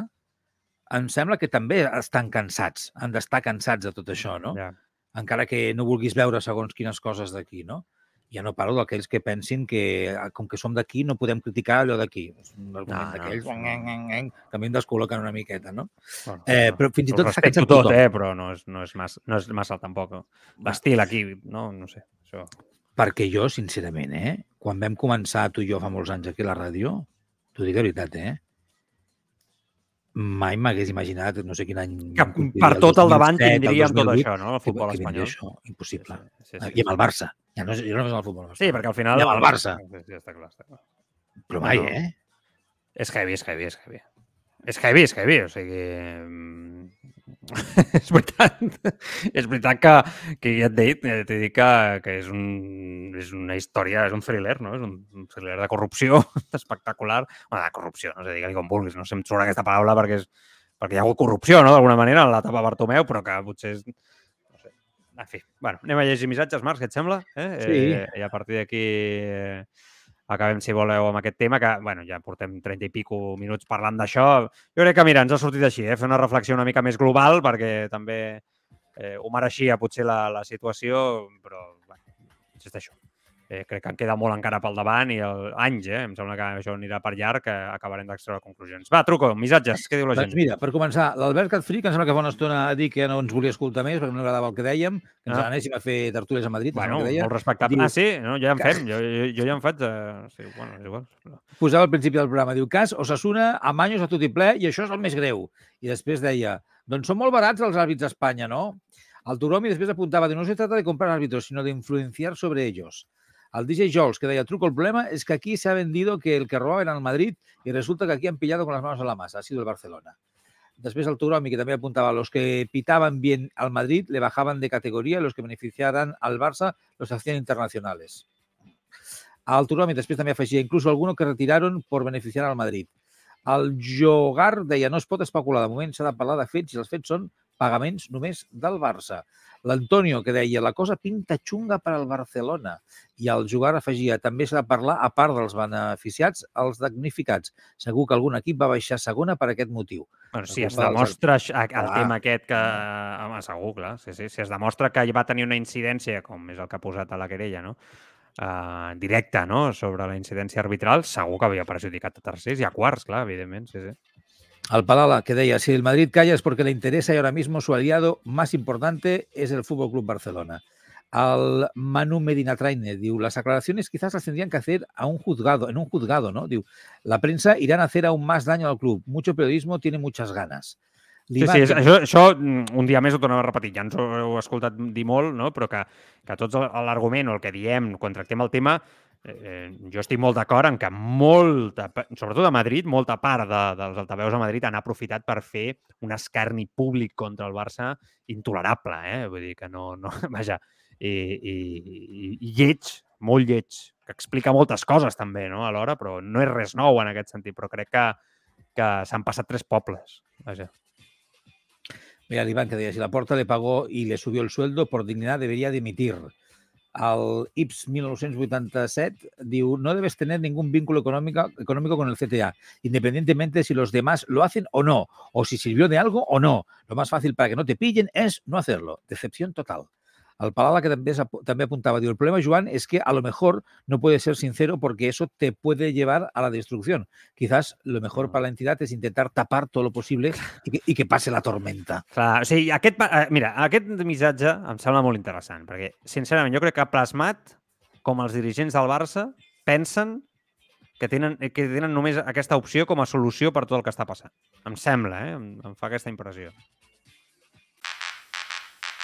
em sembla que també estan cansats, han d'estar cansats de tot això, no? Ja. Encara que no vulguis veure segons quines coses d'aquí, no? Ja no parlo d'aquells que pensin que, ah, com que som d'aquí, no podem criticar allò d'aquí. És un argument no, d'aquells no, no. que a mi em descol·loquen una miqueta, no? Bueno, eh, però fins i tot... Respecto tot, tot, eh? però no és, no és, massa, no és massa tampoc. L'estil aquí, no? No sé. Això. Perquè jo, sincerament, eh? quan vam començar tu i jo fa molts anys aquí a la ràdio, t'ho dic de veritat, eh? Mai m'hagués imaginat, no sé quin any... Que per tot al davant tindríem tot això, no? El futbol espanyol. Això, impossible. Sí, sí, sí, I amb el Barça. Ja no, jo no amb el futbol. Sí, perquè al final... I amb el Barça. Sí, està clar, està clar. Però mai, eh? És heavy, és heavy, és heavy. És heavy, és heavy, o sigui... [LAUGHS] és veritat. és veritat que, que ja et dit, ja t'he dit que, que és, un, és una història, és un thriller, no? És un, un thriller de corrupció [LAUGHS] espectacular. Bueno, de corrupció, no sé, digue-li com vulguis, no sé em surt aquesta paraula perquè, és, perquè hi ha hagut corrupció, no?, d'alguna manera, en l'etapa Bartomeu, però que potser és... No sé. En fi, bueno, anem a llegir missatges, Marc, què et sembla? Eh? Sí. Eh, I a partir d'aquí... Eh, acabem, si voleu, amb aquest tema, que bueno, ja portem 30 i pico minuts parlant d'això. Jo crec que, mira, ens ha sortit així, eh? fer una reflexió una mica més global, perquè també eh, ho mereixia potser la, la situació, però, bueno, insisteixo, eh, crec que en queda molt encara pel davant i el, anys, eh? em sembla que això anirà per llarg, que acabarem d'extreure conclusions. Va, truco, missatges, què diu la gent? Doncs mira, per començar, l'Albert Catfrí, que em sembla que fa una estona ha dit que no ens volia escoltar més perquè no agradava el que dèiem, que ens Ah. anéssim a fer tertúlies a Madrid, Bueno, que deia. molt respectable. Diu- Ah, sí? No, ja en fem. Jo, jo, jo ja en faig. Eh... Sí, bueno, és igual. posava al principi del programa, diu, cas, Osasuna, Amanyos a tot i ple, i això és el més greu. I després deia, doncs són molt barats els àrbits d'Espanya, no? El Turomi després apuntava, de no se trata de comprar árbitros, sino de influenciar sobre ellos. Al DJ Jols, que deia, truco, el problema es que aquí se ha vendido que el que robaban el Madrid y resulta que aquí han pillado con las manos a la masa, ha sido el Barcelona. Després el Turomi, que també apuntava, los que pitaban bien al Madrid le bajaban de categoría los que beneficiaran al Barça los hacían internacionales. Al Turomi després també afegia, incluso algunos que retiraron por beneficiar al Madrid. El Jogar deia, no es pot especular, de moment s'ha de parlar de fets i els fets són pagaments només del Barça. L'Antonio, que deia, la cosa pinta xunga per al Barcelona. I el Jugar afegia, també s'ha de parlar, a part dels beneficiats, els damnificats. Segur que algun equip va baixar a segona per aquest motiu. Bueno, si es demostra això- el Clar. tema aquest que... Home, segur, clar. Sí, sí. Si es demostra que va tenir una incidència, com és el que ha posat a la querella, no? Uh, directa, no?, sobre la incidència arbitral, segur que havia perjudicat a tercers i a quarts, clar, evidentment, sí, sí. Al Palala, que deia, si el Madrid calla es porque le interesa y ahora mismo su aliado más importante es el Fútbol Club Barcelona. Al Manu Medina Traine, diu, las aclaraciones quizás las tendrían que hacer a un juzgado, en un juzgado, ¿no? Diu, la prensa irán a hacer aún más daño al club. Mucho periodismo tiene muchas ganas. Sí, sí, és, això, això mm, un dia més ho tornem a repetir. Ja ens ho heu escoltat dir molt, no? però que, que tots l'argument o el que diem quan tractem el tema, eh, jo estic molt d'acord en que molta, sobretot a Madrid, molta part de, dels altaveus a Madrid han aprofitat per fer un escarni públic contra el Barça intolerable, eh? Vull dir que no... no [LAUGHS] vaja, i, i, i, i lleig, molt lleig, que explica moltes coses també, no?, alhora, però no és res nou en aquest sentit, però crec que, que s'han passat tres pobles, vaja. Mira, el Iván que deia, si la Porta le pagó y le subió el sueldo, por dignidad debería dimitir. Al IPS 1987 diu, no debes tener ningún vínculo económico, económico con el CTA, independientemente si los demás lo hacen o no, o si sirvió de algo o no. Lo más fácil para que no te pillen es no hacerlo. Decepción total. Al Palala, que també, també apuntava, diu, el problema, Joan, es que a lo mejor no puedes ser sincero porque eso te puede llevar a la destrucción. Quizás lo mejor para la entidad es intentar tapar todo lo posible y que, y que pase la tormenta. Clar, o sigui, aquest, eh, mira, aquest missatge em sembla molt interessant, perquè, sincerament, jo crec que ha plasmat com els dirigents del Barça pensen que tenen, que tenen només aquesta opció com a solució per tot el que està passant. Em sembla, eh? Em, em fa aquesta impressió.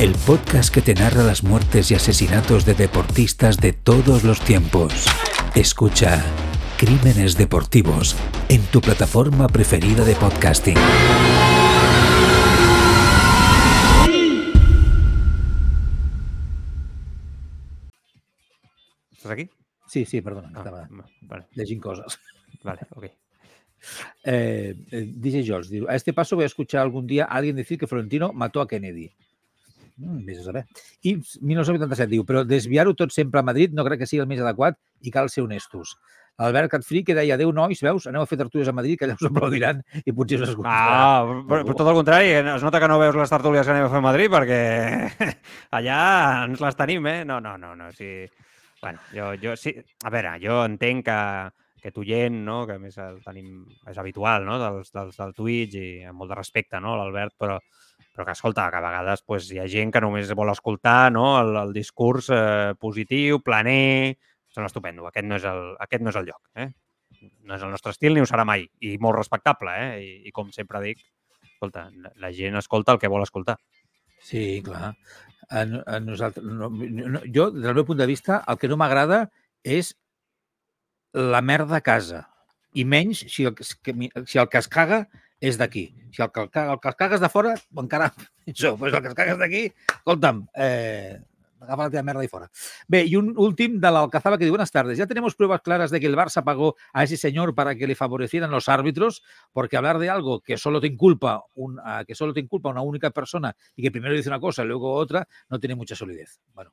el podcast que te narra las muertes y asesinatos de deportistas de todos los tiempos. Escucha Crímenes Deportivos en tu plataforma preferida de podcasting. Estàs aquí? Sí, sí, perdona, Ah, estava va, vale, coses. vale, ok. Eh, eh, DJ George a este paso voy a escuchar algún día a alguien decir que Florentino mató a Kennedy. Mm, vés a saber. I 1987 diu, però desviar-ho tot sempre a Madrid no crec que sigui el més adequat i cal ser honestos. Albert Catfrí que deia, adeu nois, veus, aneu a fer tertúlies a Madrid, que allà us aplaudiran i potser us escoltaran. Ah, però, però tot el contrari, es nota que no veus les tertúlies que anem a fer a Madrid perquè [LAUGHS] allà ens les tenim, eh? No, no, no, no. Sí. Bueno, jo, jo sí, a veure, jo entenc que, aquest oient, no? que més el tenim, és habitual, no? dels, dels, del Twitch i amb molt de respecte, no? l'Albert, però, però que, escolta, que a vegades pues, hi ha gent que només vol escoltar no? el, el discurs eh, positiu, planer, sembla estupendo. Aquest no és el, aquest no és el lloc. Eh? No és el nostre estil ni ho serà mai. I molt respectable. Eh? I, I com sempre dic, escolta, la gent escolta el que vol escoltar. Sí, clar. A, a nosaltres, no, no, jo, del meu punt de vista, el que no m'agrada és la merda a casa. I menys si el, si el que es caga és d'aquí. Si el que, el, que es cagues de fora, encara pitjor. [LAUGHS] Pues el que es cagues d'aquí, escolta'm, eh, la teva merda i fora. Bé, y un últim de l'Alcazaba que diu, buenas tardes, ya tenemos pruebas claras de que el Barça pagó a ese señor para que le favorecieran los árbitros, porque hablar de algo que solo te inculpa, un, que solo te inculpa una única persona y que primero dice una cosa y luego otra, no tiene mucha solidez. Bueno,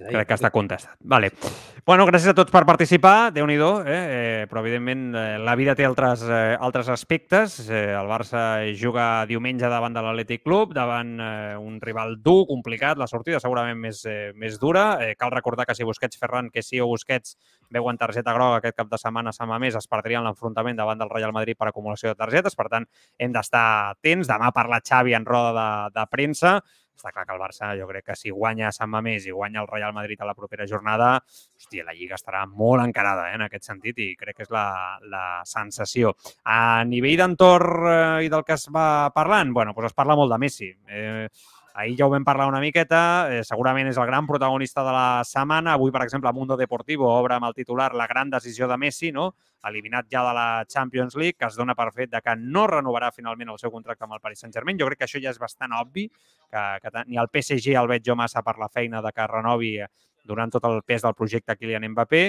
Crec que està contestat. Vale. Bueno, gràcies a tots per participar. déu nhi eh? eh? Però, evidentment, eh, la vida té altres, eh, altres aspectes. Eh, el Barça juga diumenge davant de l'Atlètic Club, davant eh, un rival dur, complicat, la sortida segurament més, eh, més dura. Eh, cal recordar que si Busquets, Ferran, que sí o Busquets veuen targeta groga aquest cap de setmana a Sant Mamés, es perdrien l'enfrontament davant del Real Madrid per acumulació de targetes. Per tant, hem d'estar atents. Demà parla Xavi en roda de, de premsa està clar que el Barça, jo crec que si guanya Sant Mamés i guanya el Real Madrid a la propera jornada, hòstia, la Lliga estarà molt encarada eh, en aquest sentit i crec que és la, la sensació. A nivell d'entorn eh, i del que es va parlant, bueno, doncs es parla molt de Messi. Eh, Ahir ja ho vam parlar una miqueta, eh, segurament és el gran protagonista de la setmana. Avui, per exemple, Mundo Deportivo obre amb el titular la gran decisió de Messi, no? eliminat ja de la Champions League, que es dona per fet de que no renovarà finalment el seu contracte amb el Paris Saint-Germain. Jo crec que això ja és bastant obvi, que, que ni el PSG el veig jo massa per la feina de que renovi donant tot el pes del projecte Kylian Mbappé,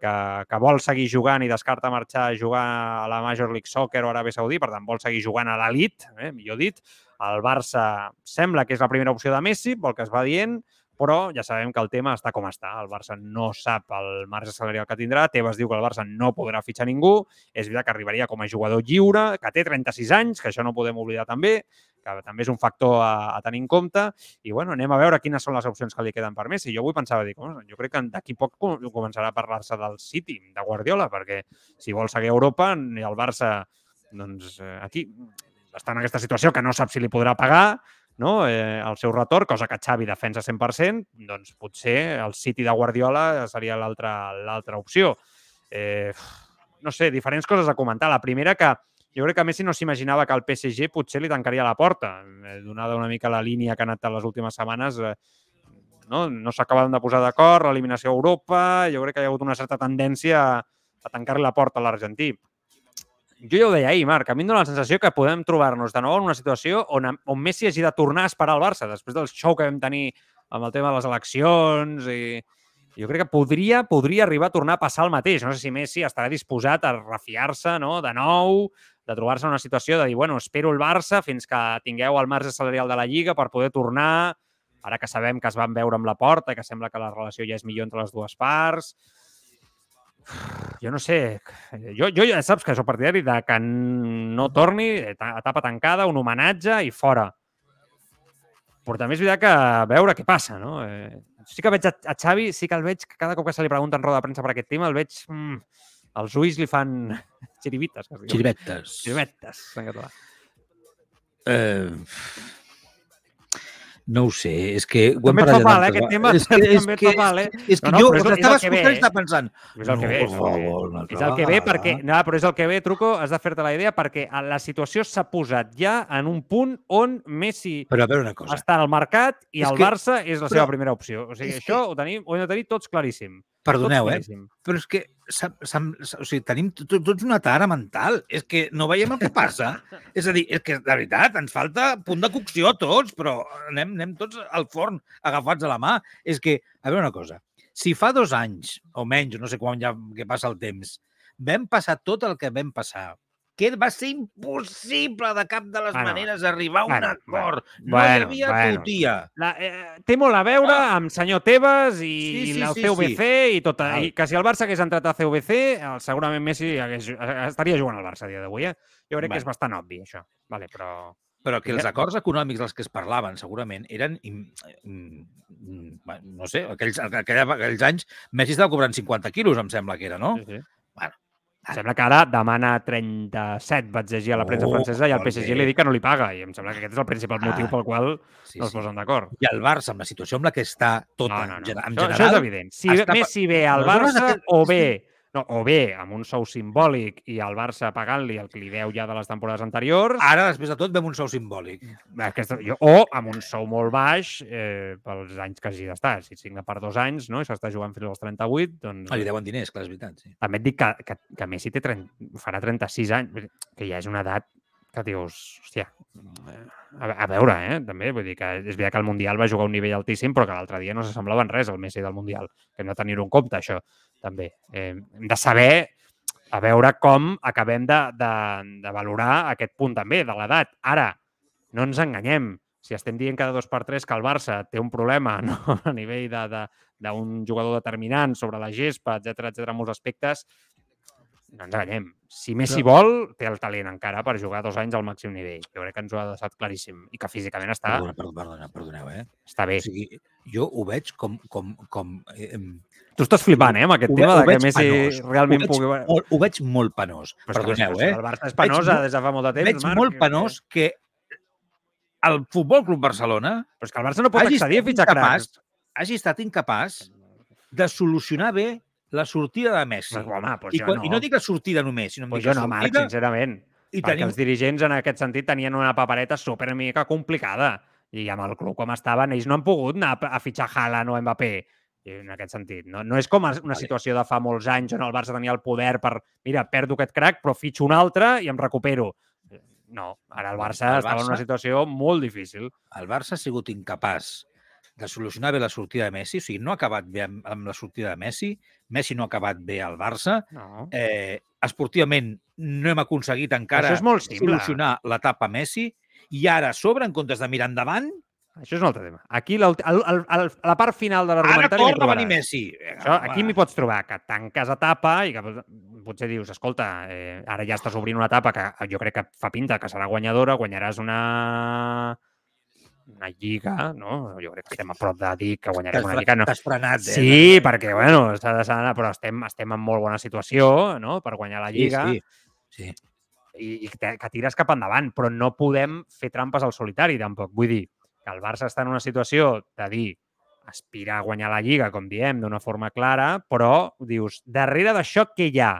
que, que vol seguir jugant i descarta marxar a jugar a la Major League Soccer o Aràbia Saudí, per tant, vol seguir jugant a l'elit, eh, millor dit. El Barça sembla que és la primera opció de Messi, pel que es va dient, però ja sabem que el tema està com està. El Barça no sap el marge salarial que tindrà. Tebas diu que el Barça no podrà fitxar ningú. És veritat que arribaria com a jugador lliure, que té 36 anys, que això no podem oblidar també, que també és un factor a, a tenir en compte. I bueno, anem a veure quines són les opcions que li queden per Messi. Jo avui pensava, dic, oh, jo crec que d'aquí poc començarà a parlar-se del City, de Guardiola, perquè si vol seguir a Europa el Barça, doncs eh, aquí està en aquesta situació que no sap si li podrà pagar, no? eh, el seu retorn, cosa que Xavi defensa 100%, doncs potser el City de Guardiola seria l'altra opció. Eh, no sé, diferents coses a comentar. La primera que jo crec que Messi no s'imaginava que el PSG potser li tancaria la porta, eh, donada una mica la línia que ha anat les últimes setmanes, eh, no, no s'acaben de posar d'acord, l'eliminació a Europa, jo crec que hi ha hagut una certa tendència a, a tancar-li la porta a l'Argentí jo ja ho deia ahir, Marc, a mi em dóna la sensació que podem trobar-nos de nou en una situació on, on Messi hagi de tornar a esperar al Barça, després del show que vam tenir amb el tema de les eleccions i jo crec que podria, podria arribar a tornar a passar el mateix. No sé si Messi estarà disposat a refiar-se no? de nou, de trobar-se en una situació de dir, bueno, espero el Barça fins que tingueu el marge salarial de la Lliga per poder tornar, ara que sabem que es van veure amb la porta, que sembla que la relació ja és millor entre les dues parts jo no sé, jo, jo ja saps que sóc partidari de que no torni, etapa tancada, un homenatge i fora. Però també és veritat que veure què passa, no? Eh, sí que veig a, a Xavi, sí que el veig, que cada cop que se li pregunta en roda de premsa per aquest tema, el veig... Mm, els ulls li fan [LAUGHS] xiribites. Xiribetes. Xiribetes, en català. Eh, no ho sé, és que... Ho també et fa mal, eh, aquest tema. És [LAUGHS] que, és també que, fa mal, eh? És que no, no, jo, quan estava escoltant, estava pensant... És el que ve. No, favor, és el que ve perquè... No, però és el que ve, Truco, has de fer-te la idea perquè la situació s'ha posat ja en un punt on Messi però a veure una cosa. està al mercat i és el que... Barça és la però... seva primera opció. O sigui, això que... ho, tenim, ho hem de tenir tots claríssim. Perdoneu, eh? Però és que o sigui, tenim tots una tara mental. És que no veiem el que passa. [LAUGHS] és a dir, és que, de veritat, ens falta punt de cocció tots, però anem, anem tots al forn agafats a la mà. És que, a veure una cosa, si fa dos anys, o menys, no sé quan ja que passa el temps, vam passar tot el que vam passar que va ser impossible de cap de les Bueno, maneres arribar a un bueno, acord. no bueno, hi havia bueno. tutia. La, eh, té molt a veure amb senyor Tebas i, Sí, i sí, el sí, CVC i tot. Val. I que si el Barça hagués entrat a CVC, el, segurament Messi hagués, eh, estaria jugant al Barça a dia d'avui. Eh? Jo crec Bueno. que és bastant obvi, això. Vale, però... Però que els acords econòmics dels que es parlaven segurament eren, no sé, aquells, aquella, aquells anys Messi estava cobrant 50 quilos, em sembla que era, no? Sí, sí. Bueno, sembla que ara demana 37, vaig llegir a la premsa Oh, francesa, i al molt PSG bé. li dic que no li paga. I em sembla que aquest és el principal motiu Ah, pel qual Sí, no es posen d'acord. I el Barça, amb la situació amb la que està tota, No, no, no. en Això, general... això és evident. Si està pa- Messi ve al Aleshores, Barça o sí. bé no, o bé amb un sou simbòlic i el Barça pagant-li el que li deu ja de les temporades anteriors, Ara, després de tot, vam un sou simbòlic. aquesta, jo, o amb un sou molt baix eh, pels anys que hagi d'estar. Si signa per dos anys no? i s'està jugant fins als 38, doncs... Ah, li deuen diners, clar, és veritat, sí. També et dic que, que, que Messi té 30, farà 36 anys, que ja és una edat que dius, hòstia, a, a veure, eh? també, vull dir que és veritat que el Mundial va jugar a un nivell altíssim, però que l'altre dia no s'assemblava en res al Messi del Mundial, que hem de tenir-ho en compte, això, també. Eh, hem de saber a veure com acabem de, de, de valorar aquest punt també, de l'edat. Ara, no ens enganyem, si estem dient cada dos per tres que el Barça té un problema [LAUGHS] no? a nivell d'un jugador determinant sobre la gespa, etc etc molts aspectes, no ens enganyem. Si Messi vol, té el talent encara per jugar dos anys al màxim nivell. Jo crec que ens ho ha deixat claríssim. I que físicament està, Perdona, perdona, perdona, perdoneu, eh? està bé. O sigui, jo ho veig com... com, com eh, em, Tu estàs flipant, eh, amb aquest ho, tema ho de que veig Messi penós. realment ho veig, pugui... Molt, ho veig molt penós. Però Perdoneu, eh? El Barça és Veig penosa molt- des de fa molt de temps, Veig Marc. molt penós que el Futbol Club Barcelona Però és que el Barça no pot accedir a estat fitxar cracs. hagi estat incapaç de solucionar bé la sortida de Messi. Pues, home, pues I, jo quan, no. I no dic la sortida només, sinó Pues dic jo la no, Marc, sortida sincerament. i perquè tenim... els dirigents en aquest sentit tenien una papereta supermica complicada i amb el club com estaven, ells no han pogut anar a fitxar Haaland o Mbappé i en aquest sentit. No, no és com una situació de fa molts anys on el Barça tenia el poder per, mira, perdo aquest crack, però fitxo un altre i em recupero. No, ara el Barça El estava en una Barça- situació molt difícil. el Barça ha sigut incapaç de solucionar bé la sortida de Messi, o sigui, no ha acabat bé amb, amb la sortida de Messi, Messi no ha acabat bé al Barça, No. eh, esportivament no hem aconseguit encara Això és molt simple. solucionar l'etapa Messi, i ara a sobre, en comptes de mirar endavant, Això és un altre tema. Aquí la, el, el, el, la part final de ara l'argumentari m'hi torna a venir. Messi. Això, aquí m'hi pots trobar, que tanques etapa i que pot- potser dius, escolta, eh, ara ja estàs obrint una etapa que jo crec que fa pinta que serà guanyadora, guanyaràs una una lliga, no? Jo crec que estem a prop de dir que guanyarem una lliga. No. T'has frenat, eh? Sí, perquè, bueno, però estem, estem en molt bona situació no? per guanyar la lliga Sí, sí. sí. i, i que, que tires cap endavant, però no podem fer trampes al solitari, tampoc. Vull dir que el Barça està en una situació de dir aspira a guanyar la Lliga, com diem, d'una forma clara, però dius, darrere d'això què hi ha?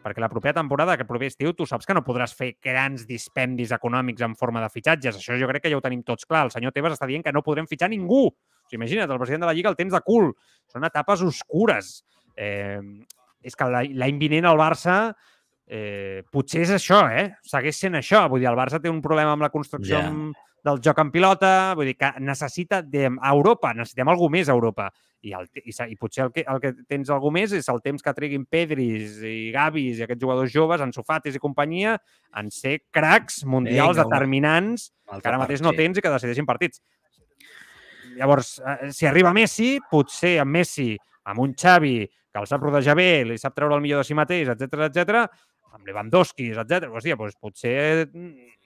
Perquè la propera temporada, aquest proper estiu, tu saps que no podràs fer grans dispendis econòmics en forma de fitxatges. Això jo crec que ja ho tenim tots clar. El senyor Tebas està dient que no podrem fitxar ningú. O sigui, imagina't, el president de la Lliga el tens de cul. Són etapes oscures. Eh, és que l'any vinent el Barça eh, potser és això, eh? Segueix sent això. Vull dir, el Barça té un problema amb la construcció amb, del joc en pilota, vull dir que necessita de, a Europa, necessitem alguna més a Europa. I, el, i, i potser el que, el que tens alguna més és el temps que triguin Pedris i Gavis i aquests jugadors joves, en Sofates i companyia, en ser cracs mundials Vinga, determinants que ara mateix no tens i que decideixin partits. Llavors, eh, si arriba Messi, potser amb Messi, amb un Xavi que el sap rodejar bé, li sap treure el millor de si mateix, etc etc, amb Lewandowski, etc. Hòstia, doncs potser... mm,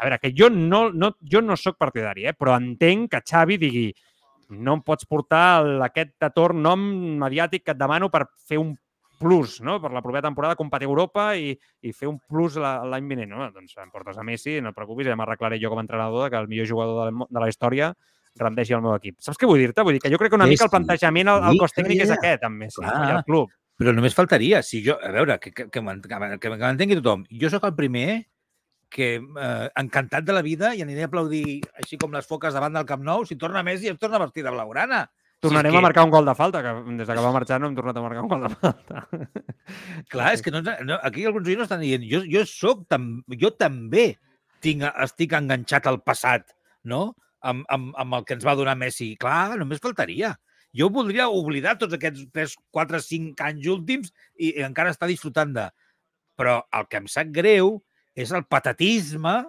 A veure, que jo no, no, jo no sóc partidari, eh? però entenc que Xavi digui no em pots portar aquest ator nom mediàtic que et demano per fer un plus, no? per la propera temporada competir a Europa i, i fer un plus la- l'any vinent. No? Doncs em portes a Messi, no et preocupis, ja m'arreglaré jo com a entrenador que el millor jugador de la, de la història rendeixi el meu equip. Saps què vull dir-te? Vull dir que jo crec que una Sí, mica el plantejament, sí, cos tècnic és aquest, amb Messi, no? i Clar. el club. Però només faltaria, si jo, a veure, que, que, que que m'entengui tothom. Jo sóc el primer que, eh, encantat de la vida, i aniré a aplaudir així com les foques davant del Camp Nou, si torna Messi es torna a vestir de blaugrana. Tornarem si és a marcar un gol de falta, que des de que va marxar no hem tornat a marcar un gol de falta. Clar, és que no, no, aquí alguns oients estan dient, jo, jo soc, tam, jo també tinc, estic enganxat al passat, no? Amb, amb, amb el que ens va donar Messi. Clar, només faltaria. Jo voldria oblidar tots aquests 3, 4, 5 anys últims i, i encara estar disfrutant de... Però el que em sap greu és el patatisme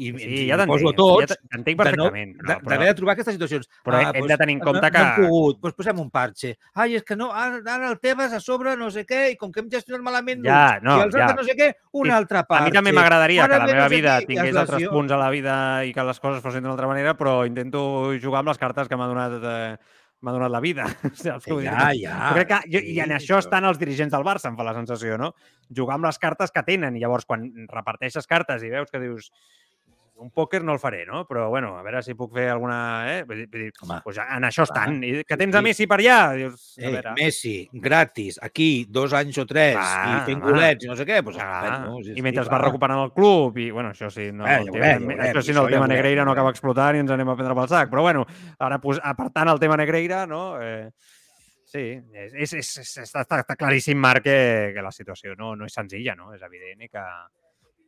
i, Sí, i ja poso t'entenc, tots, ja t'entenc no- perfectament. de- però- però- de trobar aquestes situacions. Però hem de tenir en compte no, que- No hem pogut, doncs posem un parxe. Ai, és que no, ara, ara el Tebas a sobre no sé què, i com que hem gestionat malament Ja, l'uns no, i els ja. altres no sé què, un I altre A parxe. mi també m'agradaria que la meva no sé vida tingués és altres punts a la vida i que les coses fossin d'una altra manera, però intento jugar amb les cartes que m'ha donat, eh, m'ha donat la vida. Què vull dir? Ja, ja. Jo crec que, jo, I en sí, això però- estan els dirigents del Barça, em fa la sensació, no? Jugar amb les cartes que tenen. I llavors, quan reparteixes cartes i veus que dius un pòquer no el faré, no? Però, bueno, a veure si puc fer alguna... Eh? Vull dir, Home, pues en això estan. I que tens a Messi per allà, dius, a Eh, veure... Messi, gratis, aquí, dos anys o tres, Clar, i fent golets i no sé què, doncs Clar, estupendo, sí, I mentre clar. va recuperant el club, i bueno, això sí, no, Eh, el tema, veurem, això sí, no, el tema veurem, Negreira no acaba explotant i ens anem a prendre pel sac. Però bueno, ara pues, apartant el tema Negreira, no? Eh, sí, és, és, és, està, està claríssim, Marc, que, que la situació no, no és senzilla, no? És evident i que,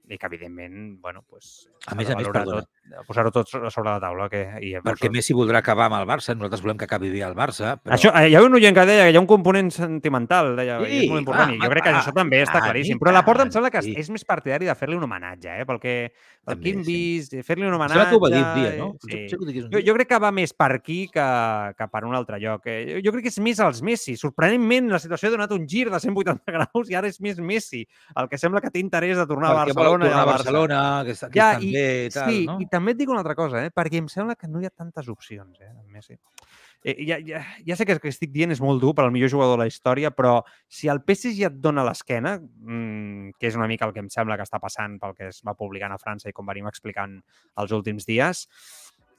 i que evidentment, bueno, pues, A més a més, perdona. tot, posar-ho tot so- sobre la taula. Que, i, Perquè Messi voldrà acabar amb el Barça, nosaltres volem que acabi bé el Barça, però... Això, eh, hi ha un oient que deia que hi ha un component sentimental, deia, i és Sí, molt important, clar, i jo crec que això també està claríssim. Però la Porta em sembla que sí. és més partidari de fer-li un homenatge, eh? pel que, pel També, que hem sí. vist, fer-li un homenatge... sembla que ho va dir un dia, no? Sí. Jo, jo crec que va més per aquí que, que per un altre lloc. Eh? Jo, crec que és més els Messi. Sorprenentment, la situació ha donat un gir de 180 [LAUGHS] graus i ara és més Messi el que sembla que té interès de tornar a Perquè vol Barcelona tornar al a. Barcelona, que, que Ja, estan i- bé i tal, sí, no? i també et dic una altra cosa, eh? perquè em sembla que no hi ha tantes opcions, eh, amb Messi. Eh, ja, ja, ja sé que el que estic dient és molt dur per al millor jugador de la història, però si el PSG et dona l'esquena, mmm, que és una mica el que em sembla que està passant pel que es va publicant a França i com venim explicant els últims dies,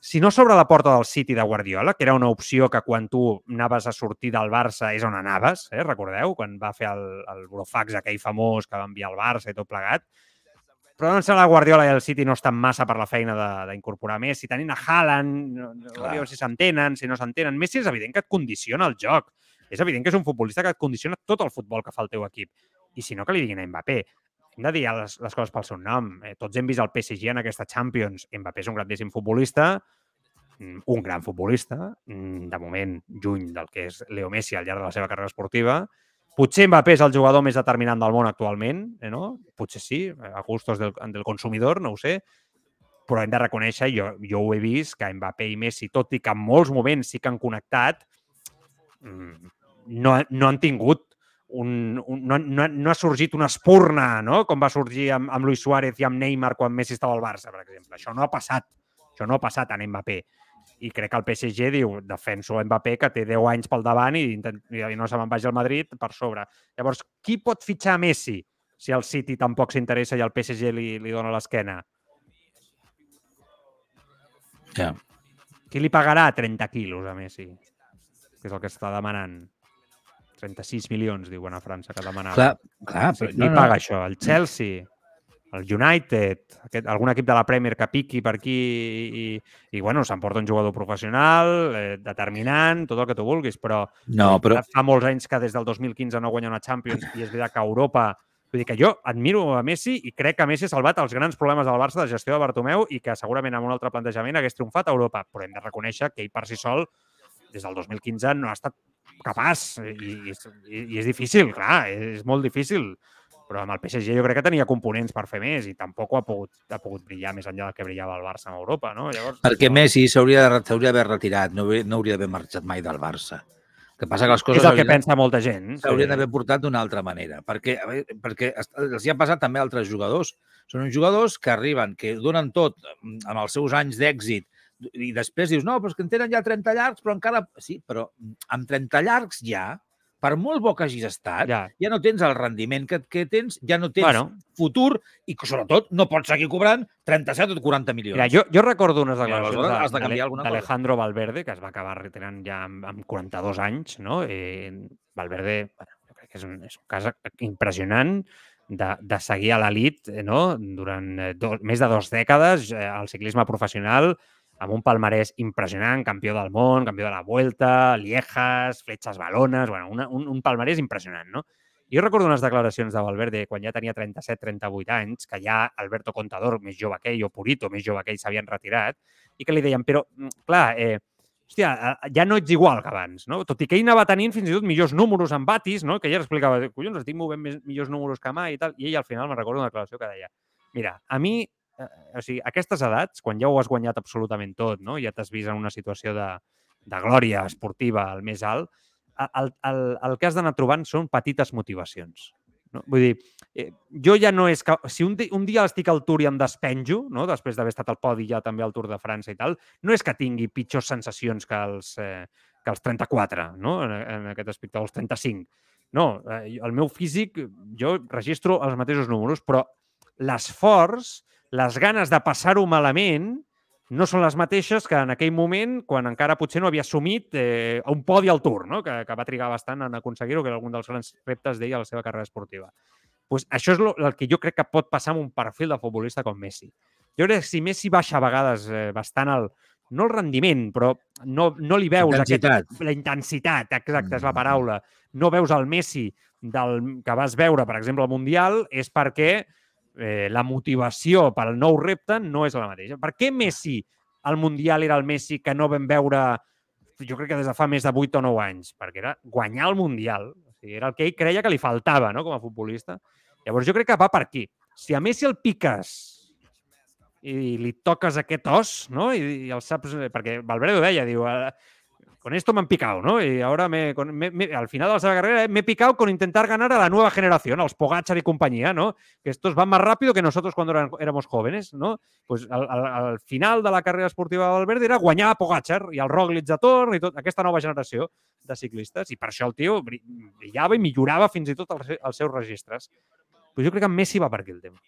si no s'obre la porta del City de Guardiola, que era una opció que quan tu anaves a sortir del Barça és on anaves, eh? recordeu? Quan va fer el, el burofax aquell famós que va enviar al Barça i tot plegat, però no que Guardiola i el City no estan massa per la feina de- d'incorporar Messi. Tenint a Haaland, no, no, si s'entenen, si no s'entenen. Messi és evident que et condiciona el joc. És evident que és un futbolista que et condiciona tot el futbol que fa el teu equip. I si no, que li diguin a Mbappé. Hem de dir les, les coses pel seu nom. Eh, tots hem vist el PSG en aquesta Champions. Mbappé és un grandíssim futbolista, mm, un gran futbolista, mm, de moment lluny del que és Leo Messi al llarg de la seva carrera esportiva. Potser Mbappé és el jugador més determinant del món actualment, eh, no? Potser sí, a gustos del, del consumidor, no ho sé, però hem de reconèixer, jo, jo ho he vist, que Mbappé i Messi, tot i que en molts moments sí que han connectat, mm, no, no han tingut un, un, no, no, no ha sorgit una espurna, no? com va sorgir amb, amb Luis Suárez i amb Neymar quan Messi estava al Barça, per exemple. Això no ha passat. Això no ha passat en Mbappé. I crec que el PSG diu, defenso Mbappé, que té 10 anys pel davant i, i no se me'n vagi al Madrid per sobre. Llavors, qui pot fitxar Messi si el City tampoc s'interessa i el PSG li, li dona l'esquena? Ja. Qui li pagarà 30 quilos a Messi? Que és el que està demanant. 36 milions, diuen a França, que demanava. Clar, clar, però, qui no, no, paga això? El Chelsea, el United, aquest, algun equip de la Premier que piqui per aquí i, i bueno, s'emporta un jugador professional, eh, determinant, tot el que tu vulguis, però, no, però fa molts anys que des del 2015 no guanya una Champions i és veritat que Europa... Vull dir que jo admiro a Messi i crec que Messi ha salvat els grans problemes del Barça de gestió de Bartomeu i que segurament amb un altre plantejament hagués triomfat a Europa, però hem de reconèixer que ell per si sol des del 2015 no ha estat capaç i, i, i és difícil, clar, és molt difícil però amb el PSG jo crec que tenia components per fer més i tampoc ho ha pogut, ha pogut brillar més enllà del que brillava el Barça a Europa, no? Llavors, perquè Messi s'hauria d'haver retirat, no, hauria- no hauria d'haver marxat mai del Barça. El que passa que les coses és el que pensa molta gent. s'haurien d'haver portat d'una altra manera, perquè, perquè els hi ha passat també altres jugadors. Són uns jugadors que arriben, que donen tot mm, amb els seus anys d'èxit, i després dius, no, però és que en tenen ja 30 llargs, però encara... Sí, però mm, amb 30 llargs ja, per molt bo que hagis estat, ja, Ja, no tens el rendiment que, que tens, ja no tens Bueno. futur i que, sobretot, no pots seguir cobrant 37 o 40 milions. Mira, jo, jo recordo unes declaracions aleshores has de de- canviar de- alguna d'Alejandro Valverde, que es va acabar retirant ja amb, amb 42 anys, no? Eh, Valverde, bueno, jo crec que és un, és un cas impressionant de, de seguir a l'elit eh, no? durant eh, do, més de dues dècades eh, al ciclisme professional, amb un palmarès impressionant, campió del món, campió de la Vuelta, Liejas, Fletxes Balones, bueno, una, un, un palmarès impressionant, no? Jo recordo unes declaracions de Valverde quan ja tenia 37-38 anys, que ja Alberto Contador, més jove que ell, o Purito, més jove que ell, s'havien retirat, i que li deien, però, mm, clar, eh, hòstia, eh, ja no ets igual que abans, no? Tot i que ell anava tenint fins i tot millors números en batis, no? Que ella explicava, collons, estic movent més, millors números que mai i tal, i ell al final me'n recordo una declaració que deia, Mira, a mi, o sigui, aquestes edats, quan ja ho has guanyat absolutament tot, no? ja t'has vist en una situació de, de glòria esportiva al més alt, el, el, el que has d'anar trobant són petites motivacions. No? Vull dir, eh, jo ja no és que... Si un, di, un dia estic al Tour i em despenjo, no? després d'haver estat al podi ja també al Tour de França i tal, no és que tingui pitjors sensacions que els, eh, que els 34, no? en, en aquest aspecte, els 35. No, eh, el meu físic, jo registro els mateixos números, però l'esforç, les ganes de passar-ho malament, no són les mateixes que en aquell moment, quan encara potser no havia assumit eh, un podi al Tour, no? que, que va trigar bastant en aconseguir-ho, que era un dels grans reptes d'ell a la seva carrera esportiva. Pues això és lo, el que jo crec que pot passar amb un perfil de futbolista com Messi. Jo crec que si Messi baixa a vegades eh, bastant el, no el rendiment, però no, no li veus intensitat. Aquest, la intensitat, exacte, és la paraula. No veus el Messi del, que vas veure, per exemple, al Mundial, és perquè eh, la motivació per al nou repte no és la mateixa. Per què Messi al Mundial era el Messi que no vam veure jo crec que des de fa més de 8 o 9 anys, perquè era guanyar el Mundial. O sigui, era el que ell creia que li faltava no? com a futbolista. Llavors jo crec que va per aquí. Si a Messi el piques i li toques aquest os, no? I, i el saps... Perquè Valverde ho deia, diu, "Ah, con esto me han picado, ¿no? Y ahora me, con, me, me, al final de la carrera me he picado con intentar ganar a la nueva generación, a los Pogacar y compañía, ¿no? Que estos van más rápido que nosotros cuando eran, éramos jóvenes, ¿no? Pues al, al, al final de la carrera esportiva de Valverde era guanyar a Pogacar i el Roglic de torn i tot, aquesta nova generació de ciclistes. I per això el tio bri- brillava i millorava fins i tot els, els seus registres. Però jo crec que Messi va per aquí el tema.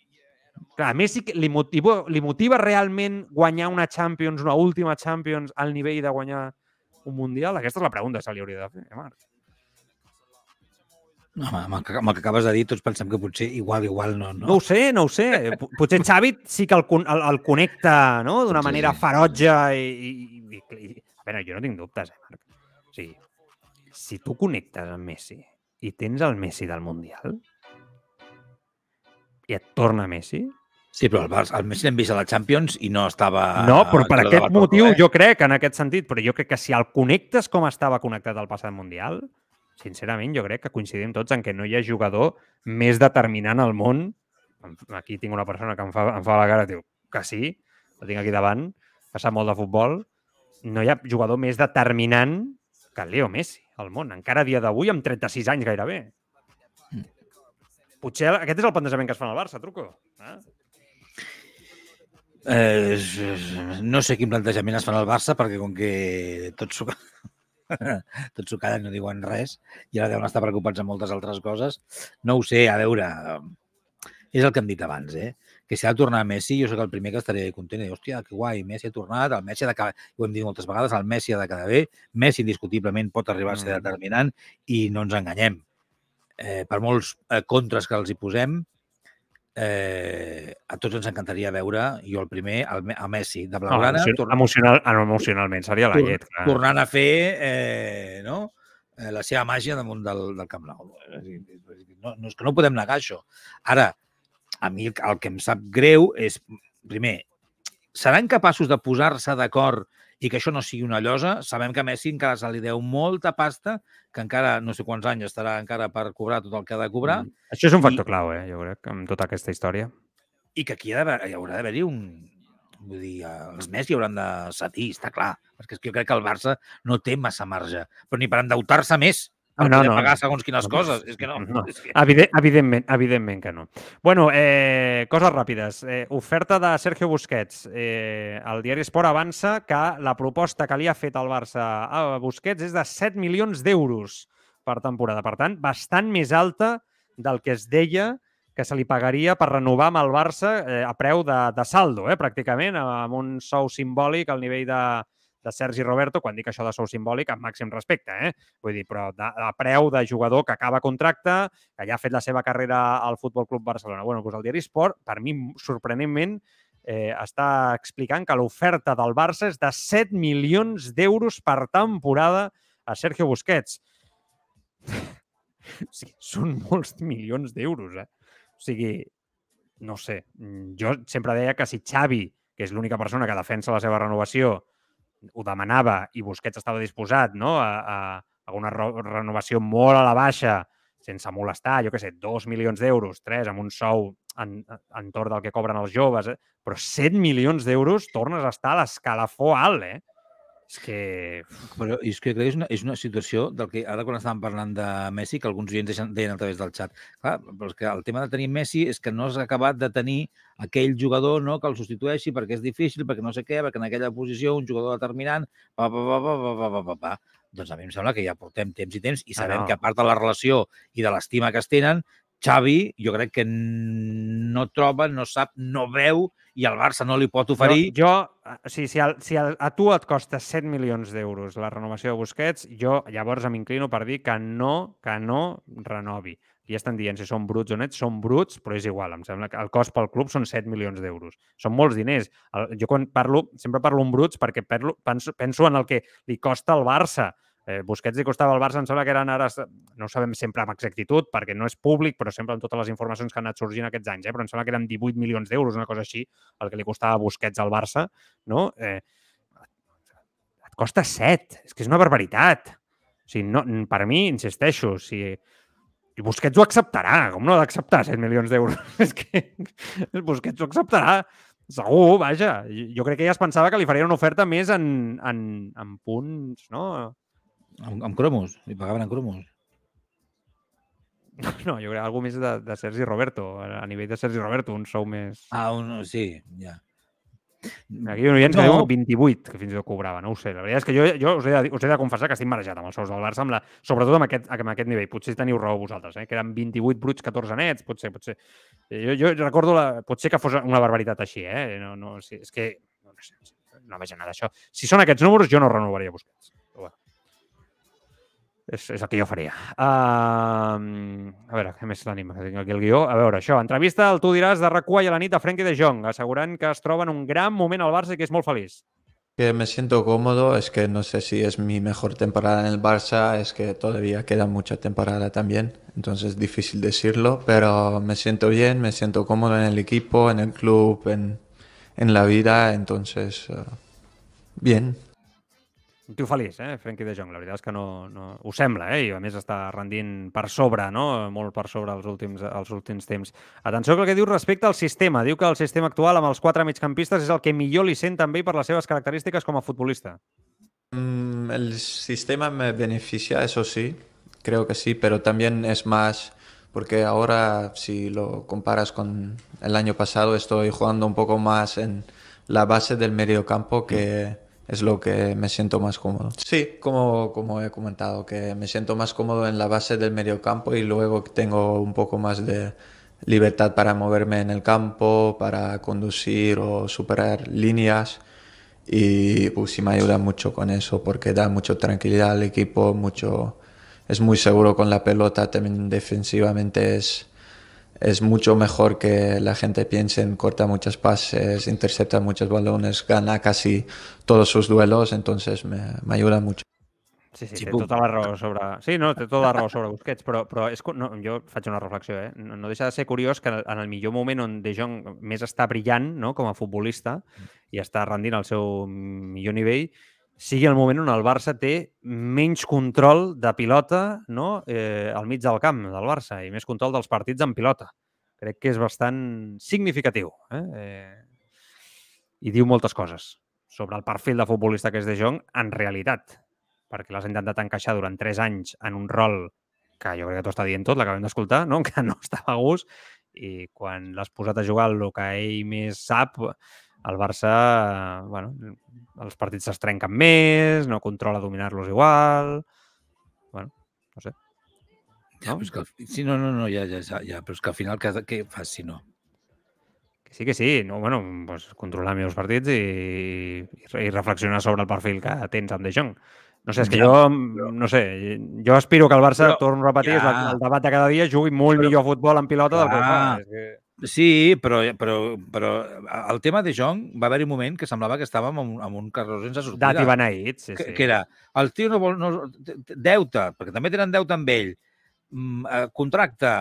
Clar, a Messi li motiva, li motiva realment guanyar una Champions, una última Champions, al nivell de guanyar un Mundial? Aquesta és la pregunta que se li hauria de fer, eh, Marc. No, amb, el que, amb el que acabes de dir, tots pensem que potser igual, igual no. No no? ho sé, no ho sé. Potser Xavi sí que el, el, el connecta no? d'una Sí, manera sí. ferotge i, i, i, i... A veure, jo no tinc dubtes, eh, Marc? O sigui, si tu connectes amb Messi i tens el Messi del Mundial i et torna Messi... Sí, però el, Barça, el Messi l'hem vist a la Champions i no estava... no, però per aquest motiu, eh? jo crec, en aquest sentit, però jo crec que si el connectes com estava connectat al passat Mundial, sincerament, jo crec que coincidim tots en que no hi ha jugador més determinant al món. Aquí tinc una persona que em fa, em fa la cara diu que sí, el tinc aquí davant, que sap molt de futbol. No hi ha jugador més determinant que Leo Messi al món, encara a dia d'avui amb 36 anys gairebé. Potser aquest és el plantejament que es fa al Barça, truco. Ah? Eh, no sé quin plantejament es fan al Barça perquè com que tots s'ho [LAUGHS] tots s'ho callen, no diuen res i ara deuen estar preocupats amb moltes altres coses. No ho sé, a veure, és el que hem dit abans, eh? que si ha de tornar Messi, jo sóc el primer que estaré content i hòstia, que guai, Messi ha tornat, el Messi ha de quedar, ho hem dit moltes vegades, el Messi ha de quedar bé, Messi indiscutiblement pot arribar a ser Mm. determinant i no ens enganyem. Eh, per molts eh, contres que els hi posem, eh, a tots ens encantaria veure, jo el primer, el, a Messi, de No, Blaugrana, emocion tor emocional, ah, no, emocionalment, seria la llet. clar. tornant a fer eh, no? eh, la seva màgia damunt del, del Camp Nou. No, no, és que no podem negar això. Ara, a mi el, el que em sap greu és, primer, seran capaços de posar-se d'acord i que això no sigui una llosa? Sabem que a Messi encara se li deu molta pasta, que encara no sé quants anys estarà encara per cobrar tot el que ha de cobrar, Mm. Això és un I- factor clau, eh, jo crec, amb tota aquesta història. i que aquí hi, ha hi haurà d'haver-hi un... Vull dir, eh, els més hi hauran de cedir, està clar. Perquè és que jo crec que el Barça no té massa marge. Però ni per endeutar-se més per No, poder no. pagar segons quines No, coses. És que no. no. És que... Evident, evidentment, evidentment que no. Bueno, eh, coses ràpides. Eh, oferta de Sergio Busquets. Eh, el diari Esport avança que la proposta que li ha fet el Barça a Busquets és de 7 milions d'euros per temporada. Per tant, bastant més alta del que es deia que se li pagaria per renovar amb el Barça eh, a preu de, de saldo, eh, pràcticament, amb un sou simbòlic al nivell de, de Sergi Roberto, quan dic això de sou simbòlic, amb màxim respecte, eh? Vull dir, però de, a preu de jugador que acaba contracte, que ja ha fet la seva carrera al Futbol Club Barcelona. Bueno, doncs el diari Sport, per mi, sorprenentment, eh, està explicant que l'oferta del Barça és de 7 milions d'euros per temporada a Sergio Busquets. [LAUGHS] o sigui, són molts milions d'euros, eh? O sigui, no sé, mm, jo sempre deia que si Xavi, que és l'única persona que defensa la seva renovació, ho demanava i Busquets estava disposat no? a, a, a una renovació molt a la baixa, sense molestar, jo què sé, dos milions d'euros, tres, amb un sou en, entorn del que cobren els joves, eh? però 7 milions d'euros tornes a estar a l'escalafó alt, eh? És que... Però és que crec que és una, és una situació del que ara quan estàvem parlant de Messi, que alguns oients deien a través del xat, clar, però és que el tema de tenir Messi és que no has acabat de tenir aquell jugador no, que el substitueixi perquè és difícil, perquè no sé què, perquè en aquella posició un jugador determinant, pa, pa, pa, pa, pa, pa, pa, pa, pa. Doncs a mi em sembla que ja portem temps i temps i sabem no. que a part de la relació i de l'estima que es tenen, Xavi jo crec que no troba, no sap, no veu i el Barça no li pot oferir. Jo, jo o sigui, si, el, si el, a tu et costa 7 milions d'euros la renovació de Busquets, jo llavors m'inclino per dir que no, que no renovi. I ja estan dient si són bruts o nets, són bruts, però és igual. Em sembla que el cost pel club són 7 milions d'euros. Són molts diners. El, jo quan parlo, sempre parlo en bruts perquè parlo, penso, penso en el que li costa al Barça Eh, Busquets li costava al Barça, em sembla que eren ara, no ho sabem sempre amb exactitud, perquè no és públic, però sempre amb totes les informacions que han anat sorgint aquests anys, eh? però em sembla que eren 18 milions d'euros, una cosa així, el que li costava Busquets al Barça, no? Eh, et costa 7, és que és una barbaritat. O sigui, no, per mi, insisteixo, o sigui, i Busquets ho acceptarà, com no ha d'acceptar 7 milions d'euros? [LAUGHS] és que Busquets ho acceptarà, segur, vaja. Jo crec que ja es pensava que li farien una oferta més en, en, en punts, no? Amb, amb cromos, li pagaven en cromos. [LAUGHS] No, jo crec que més de, de Sergi Roberto, a nivell de Sergi Roberto, un sou més... Ah, un, sí, ja. Aquí hi ha oients no. que diuen 28, que fins i tot cobrava, no ho sé. La veritat és que jo, jo us, he de, us he de confessar que estic marejat amb els sous del Barça, amb la, sobretot amb aquest, amb aquest nivell. Potser teniu raó vosaltres, eh? que eren 28 bruts, 14 nets, potser, potser. Jo, jo recordo, la, potser que fos una barbaritat així, eh? No, no, sí, és que no, sé, no veig nada d'això. Si són aquests números, jo no renovaria Busquets. És, és el que jo faria. Uh, a veure, què més? Que tinc aquí el guió. A veure, això. Entrevista al Tu diràs de RAC1 i a la nit a Frenkie de Jong, assegurant que es troba en un gran moment al Barça i que és molt feliç. Que me siento cómodo, es que no sé si es mi mejor temporada en el Barça, es que todavía queda mucha temporada también, entonces es difícil decirlo, pero me siento bien, me siento cómodo en el equipo, en el club, en, en la vida, entonces uh, bien. Un tio feliç, eh, Frenkie de Jong. La veritat és que no, no... Ho sembla, eh? I a més està rendint per sobre, no? Molt per sobre els últims, els últims temps. Atenció al que diu respecte al sistema. Diu que el sistema actual amb els quatre migcampistes és el que millor li sent també per les seves característiques com a futbolista. Mm, el sistema me beneficia, eso sí, creo que sí, pero también es más porque ahora si lo comparas con el año pasado estoy jugando un poco más en la base del medio campo que es lo que me siento más cómodo. Sí, como, como he comentado, que me siento más cómodo en la base del medio campo y luego tengo un poco más de libertad para moverme en el campo, para conducir o superar líneas y pues sí me ayuda mucho con eso porque da mucha tranquilidad al equipo, mucho es muy seguro con la pelota, también defensivamente es es mucho mejor que la gente piense en corta muchos pases, intercepta muchos balones, gana casi todos sus duelos, entonces me, me ayuda mucho. Sí, sí, té tota la raó sobre... Sí, no, té tota la raó sobre Busquets, però, però és... no, jo faig una reflexió, eh? No, no deixa de ser curiós que en el millor moment on De Jong més està brillant no? com a futbolista i està rendint al seu millor nivell, sigui el moment on el Barça té menys control de pilota no? eh, al mig del camp del Barça i més control dels partits en pilota. Crec que és bastant significatiu. Eh? Eh, I diu moltes coses sobre el perfil de futbolista que és De Jong en realitat, perquè l'has intentat encaixar durant 3 anys en un rol que jo crec que t'ho està dient tot, l'acabem d'escoltar, no? [LAUGHS] que no estava a gust, i quan l'has posat a jugar el que ell més sap, el Barça, bueno, els partits es trenquen més, no controla dominar-los igual... Bueno, no sé. Ja? Però és que, sí, no, no, no, ja, ja, ja, ja, però és que al final què, què fas si no? Que sí, que sí. No, bueno, pues, controlar els partits i, i, i reflexionar sobre el perfil que tens amb De Jong. No sé, és que ja, jo, però... no sé, jo aspiro que el Barça, però, torno a repetir, ja. és el, el debat de cada dia, jugui molt però, millor a futbol en pilota clar, del que fa. És que... Sí, però, però, però el tema de Jong va haver-hi un moment que semblava que estàvem amb, amb un carró sense sortida. Dat i beneït, sí, que, sí. Que era, el tio no vol... No, deute, perquè també tenen deute amb ell, contracte,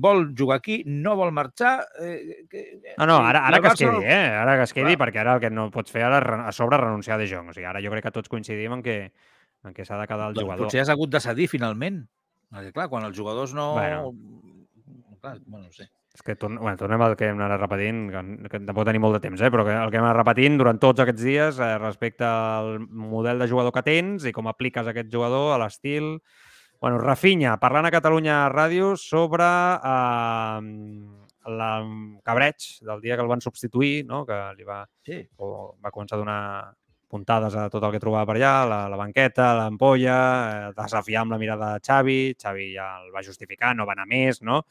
vol jugar aquí, no vol marxar... Eh, que, no, no, ara, ara que es quedi, eh? Ara que es quedi, Clar. perquè ara el que no pots fer ara a sobre renunciar de Jong. O sigui, ara jo crec que tots coincidim en que, en què s'ha de quedar el doncs jugador. Potser has hagut de cedir finalment. Perquè, clar, quan els jugadors no... Bueno. Clar, bueno, no sé. És que torn... bueno, tornem al que hem anat repetint, que, que tampoc tenim molt de temps, eh? però que el que hem anat repetint durant tots aquests dies eh, respecte al model de jugador que tens i com apliques aquest jugador a l'estil... Bueno, Rafinha, parlant a Catalunya Ràdio sobre eh, la cabreig del dia que el van substituir, no? que li va, Sí. o va començar a donar puntades a tot el que trobava per allà, la, la banqueta, l'ampolla, eh, desafiar amb la mirada de Xavi, Xavi ja el va justificar, no va anar més, no?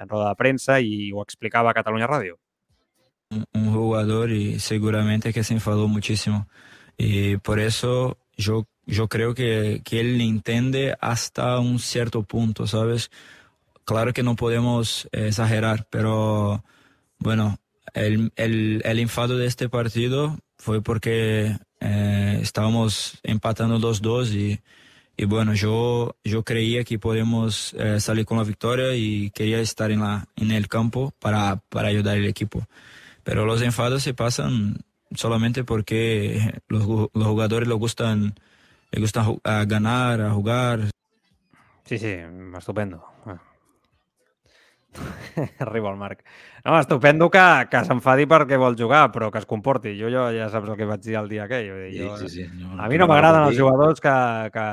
en roda de premsa i ho explicava a Catalunya Ràdio. un, un jugador y seguramente que se enfadó muchísimo. Y por eso yo, yo creo que, que él entiende hasta un cierto punto, ¿sabes? Claro que no podemos exagerar, pero bueno, el, el, el enfado de este partido fue porque eh, estábamos empatando 2-2 y, y bueno, yo, yo creía que podemos eh, salir con la victoria y quería estar en, la, en el campo para, para ayudar al equipo. Pero los enfados se pasan solamente porque los, los jugadores les gustan, les gustan a ganar, a jugar. Sí, sí, estupendo. [LAUGHS] Arriba el Marc. No, estupendo que, que s'enfadi perquè vol jugar, però que es comporti. Jo, jo ja saps el que vaig dir el dia aquell. Jo, sí, sí. No, A mi no m'agraden els jugadors que, que...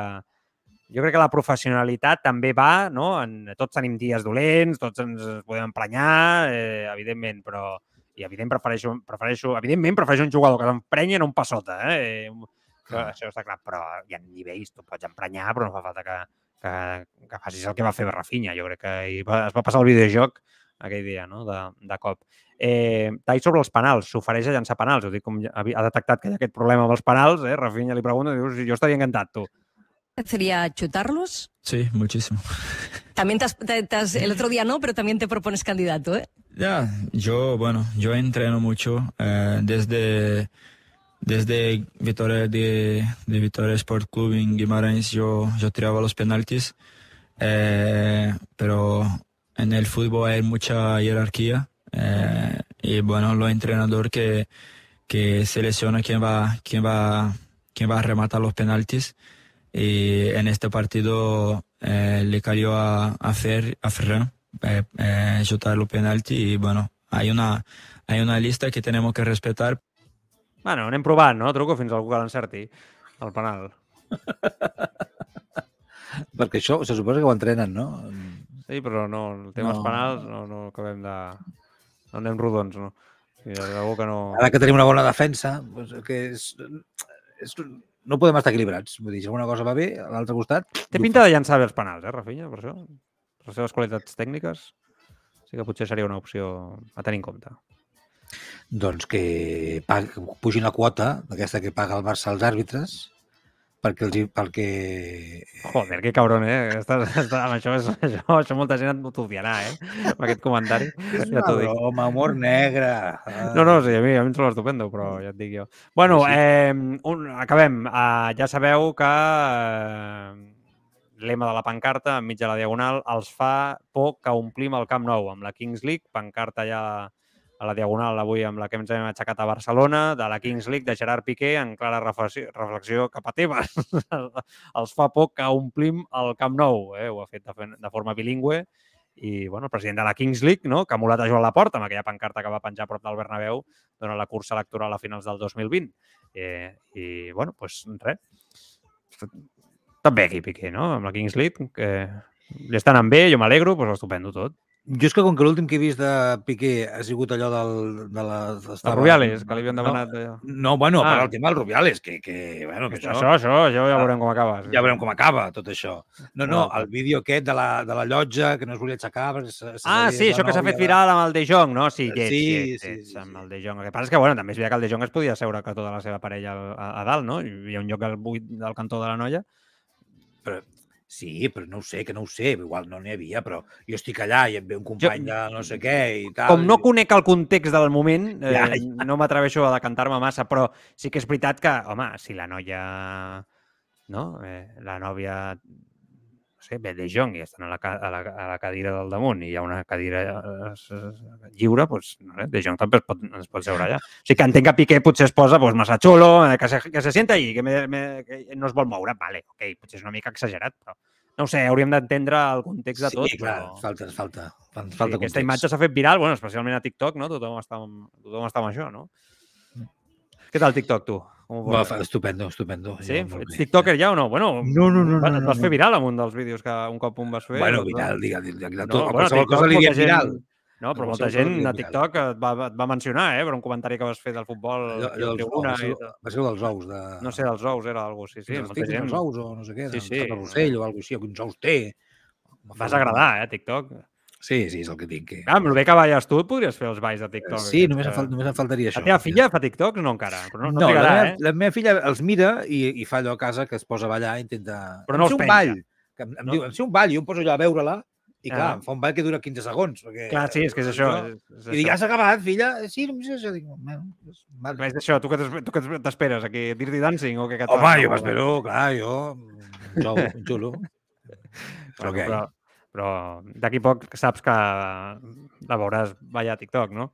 Jo crec que la professionalitat també va, no? En, tots tenim dies dolents, tots ens podem emprenyar, eh, evidentment, però... I evident prefereixo, prefereixo, evidentment prefereixo un jugador que s'emprenya en un passota, eh? Això, això està clar, però hi ha nivells, tu pots emprenyar, però no fa falta que, que, que facis el que va fer Rafinha. Jo crec que va, es va passar el videojoc aquell dia, no?, de, de cop. Eh, Tai sobre els penals, s'ofereix a llançar penals. Ho dic com ja ha detectat que hi ha aquest problema amb els penals, eh? Rafinha li pregunta, diu, "Sí, jo estaria encantat, tu. ¿Sería chutarlos? Sí, muchísimo. También te has- te- te has- el otro día no, pero también te propones candidato, ¿eh? Ya, yo, bueno, yo entreno mucho eh, desde, desde Vitoria de, de Vitoria Sport Club en Guimarães, yo, yo tiraba los penaltis, eh, pero en el fútbol hay mucha jerarquía eh, y bueno, los entrenadores que, que selecciona quién va, quién va, quién va a rematar los penaltis y en este partido eh, le cayó a, a, Fer, a Ferran eh, los penalti y bueno, hay una, hay una lista que tenemos que respetar. Bueno, anem provant, no? Truco fins algú que l'encerti, el penal. Perquè això se suposa que ho entrenen, no? Sí, però no, el tema dels No. penals no, no acabem de... No anem rodons, no. De debò que no... Ara que tenim una bona defensa, doncs, que és, és, no podem estar equilibrats. Vull dir, si alguna cosa va bé, a l'altre costat... Té pinta de llançar bé els penals, eh, Rafinha, per això? Per les seves qualitats tècniques, sí que potser seria una opció a tenir en compte. Doncs que pag, pugin la quota d'aquesta que paga el Barça als àrbitres perquè els, perquè... Joder, que cabron, eh? Estàs, estàs, amb això, és- [LAUGHS] això, això molta gent et odiarà, eh? Amb aquest comentari. És Ja una dic. broma, humor negre. No, no, sí, a mi, a mi em sembla estupendo, però ja et dic jo. Bueno, Sí, eh, un, acabem. Uh, ja sabeu que eh, lema de la pancarta, enmig de la diagonal, els fa por que omplim el Camp Nou amb la Kings League, pancarta ja a la diagonal avui amb la que ens hem aixecat a Barcelona, de la Kings League de Gerard Piqué, en clara reflexió, reflexió cap a Tebas. [LAUGHS] els fa por que omplim el Camp Nou. Eh? Ho ha fet de, de forma bilingüe i bueno, el president de la Kings League, no? que ha emulat a Joan Laporta amb aquella pancarta que va penjar a prop del Bernabéu durant la cursa electoral a finals del 2020. Eh, I, bueno, doncs res. Tot bé aquí, Piqué, no? Amb la Kings League, que li estan anant bé, jo m'alegro, doncs estupendo tot. Jo és que com que l'últim que he vist de Piqué ha sigut allò del, de la... Els Rubiales, que li havien demanat... No, No, no bueno, Ah. per al tema dels Rubiales, que, que, bueno, que això, això, això, això, ja Ah. veurem com acaba. ja veurem com acaba tot això. No, no, el vídeo aquest de la, de la llotja que no es volia aixecar se, se Ah, sí, això que s'ha fet viral amb el De Jong, no? Sí, que Sí, sí, sí, sí, sí, amb sí. el De Jong. El que passa és que, bueno, també és veritat que el De Jong es podia seure que tota la seva parella a, a dalt, no? Hi havia un lloc al buit del cantó de la noia. Però, sí, però no ho sé, que no ho sé, igual no n'hi havia, però jo estic allà i em ve un company de no sé què i tal. Com no conec el context del moment, [LAUGHS] eh, Ja, no m'atreveixo a decantar-me massa, però sí que és veritat que, home, si la noia, no? Eh, la nòvia, sé, ve de Jong i estan a la, a, la, a la cadira del damunt i hi ha una cadira eh, lliure, doncs, no sé, de Jong també es pot, es pot seure allà. O sigui que entenc que Piqué potser es posa pues, massa xulo, eh, que se, que se sienta ahí, que, me, me, que no es vol moure, vale, ok, potser és una mica exagerat, però, No ho sé, hauríem d'entendre el context de tot. sí, clar, però... falta, falta, falta, Sí, falta aquesta context. imatge s'ha fet viral, bueno, especialment a TikTok, no? Tothom està, amb, tothom està amb això, no? Què tal TikTok, tu? Com ho Va, estupendo, estupendo. Sí? Jo, Ets tiktoker ja o no? Bueno, No, no, no, vas, no, no, vas fer viral amb un dels vídeos que un cop un vas fer. Bueno, no? viral, digue, digue, digue, No, bueno, qualsevol TikTok, cosa li diem viral. gent- No, però molta gent cosa a TikTok et va, et va mencionar, eh, per un comentari que vas fer del futbol Allò, allò dels i va ser- va ser el dels ous. De... No sé, dels ous era algo, sí, sí. Sí, molta els gent. dels ous o no sé què, Sí, sí, o alguna cosa així, o quins ous té. Vas agradar, eh, TikTok. Sí, sí, és el que tinc. Que... Ah, amb el bé que balles tu, podries fer els balls de TikTok. sí, només em, que- fal només em faltaria això. La teva filla fa TikToks? No encara, però no, no, no la, meva, eh? la meva filla els mira i, i fa allò a casa que es posa a ballar i intenta... Però no Em els sé un ball. Que em, em No? diu, em sé un ball, jo em poso allò a veure-la i clar, Ah. em fa un ball que dura 15 segons. Perquè, Clar, sí, és que és això. Jo- És, és I dic, has acabat, filla? Sí, només això. Dic, bueno, vale. És això, tu que t'esperes aquí? Dirty Dancing o què Home, jo No, m'espero, clar, jo... Un xulo. [LAUGHS] Però? Però, però d'aquí poc saps que la veuràs ballar a TikTok, no?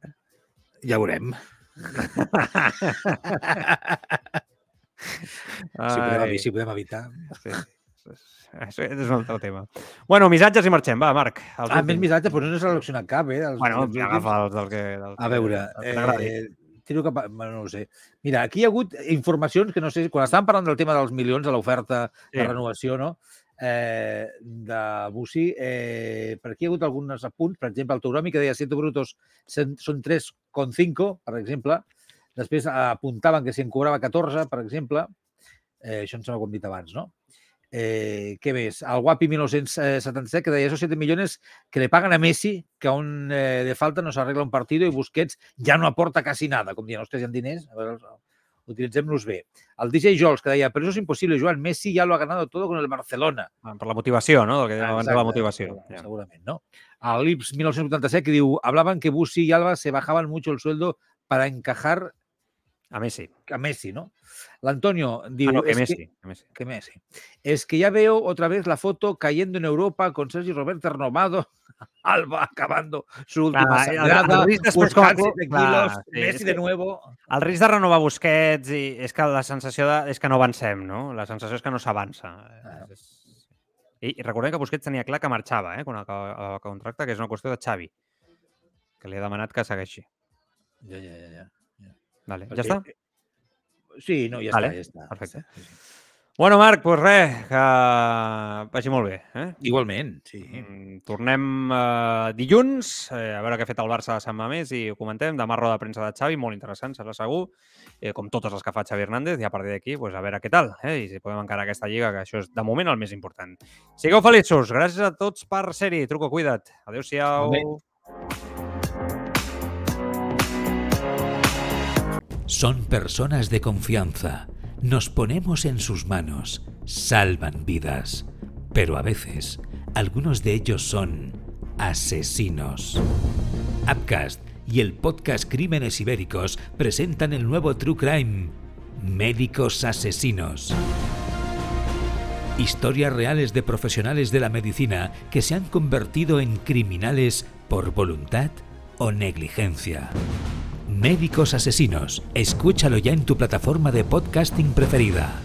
Ja veurem. Si podem, si podem evitar. sí. Això és un altre tema. Bueno, missatges i marxem. Va, Marc. els Ah, més últims. missatges, però no n'he seleccionat cap, eh? Els, Bueno, els agafa els del que... Del A veure, que eh, tiro cap a... Bueno, no ho sé. Mira, aquí hi ha hagut informacions que no sé... Quan estàvem parlant del tema dels milions, de l'oferta Sí. de renovació, no? Eh, de Bussi, eh, per aquí hi ha hagut alguns apunts, per exemple, el Taurami, que deia 100 brutos són 3,5, per exemple. Després apuntaven que si en cobrava 14, per exemple. Eh, això em sembla com dit abans, no? Eh, què més? El Guapi 1977 que deia esos 7 millones que le pagan a Messi, que aún eh, de falta no s'arregla un partido i Busquets ja no aporta quasi nada. Com dient, ostres, hi ha diners, a veure, utilitzem-los bé. El DJ Jols, que deia, però eso es imposible, Joan, Messi ya lo ha ganado todo con el Barcelona. Per la motivació, no? Del que dèiem abans de la motivació. segurament, Ja. Segurament, ¿no? El Lips 1987 que diu, hablaban que Bussi y Alba se bajaban mucho el sueldo para encajar A Messi. a Messi, ¿no? L'Antonio diu... Ah, no, que "Es Messi. Que Messi. que Messi. Es que ya veo otra vez la foto cayendo en Europa con Sergi Roberto renovado, [LAUGHS] Alba acabando su última Clar, el- sangrada, el com club, 7 clar, kilos, sí, Messi de que- nuevo. El risc de renovar Busquets i és que la sensació de, és que no avancem, no? La sensació és que no s'avança. Ah. I, I recordem que Busquets tenia clar que marxava, eh? Quan acaba el contracte, que és una qüestió de Xavi, que li ha demanat que segueixi. Ja, ja, ja. ja. Vale. Perquè- Ja està? Sí, no, ja Vale, està, ja està. perfecte. Sí, sí. Bueno, Marc, doncs res, que vagi molt bé. Eh? Igualment, sí. Mm, Tornem eh, dilluns, eh, a veure què ha fet el Barça de Sant Mamés i ho comentem. Demà roda de premsa de Xavi, molt interessant, serà segur, eh, com totes les que fa Xavi Hernández, i a partir d'aquí pues, a veure què tal, eh? i si podem encarar aquesta lliga, que això és de moment el més important. Sigueu feliços, gràcies a tots per ser-hi. Truco, cuida't. Adéu-siau. Molt bé. Son personas de confianza. Nos ponemos en sus manos. Salvan vidas. Pero a veces, algunos de ellos son asesinos. Upcast y el podcast Crímenes Ibéricos presentan el nuevo True Crime, Médicos Asesinos. Historias reales de profesionales de la medicina que se han convertido en criminales por voluntad o negligencia. Médicos Asesinos. Escúchalo ya en tu plataforma de podcasting preferida.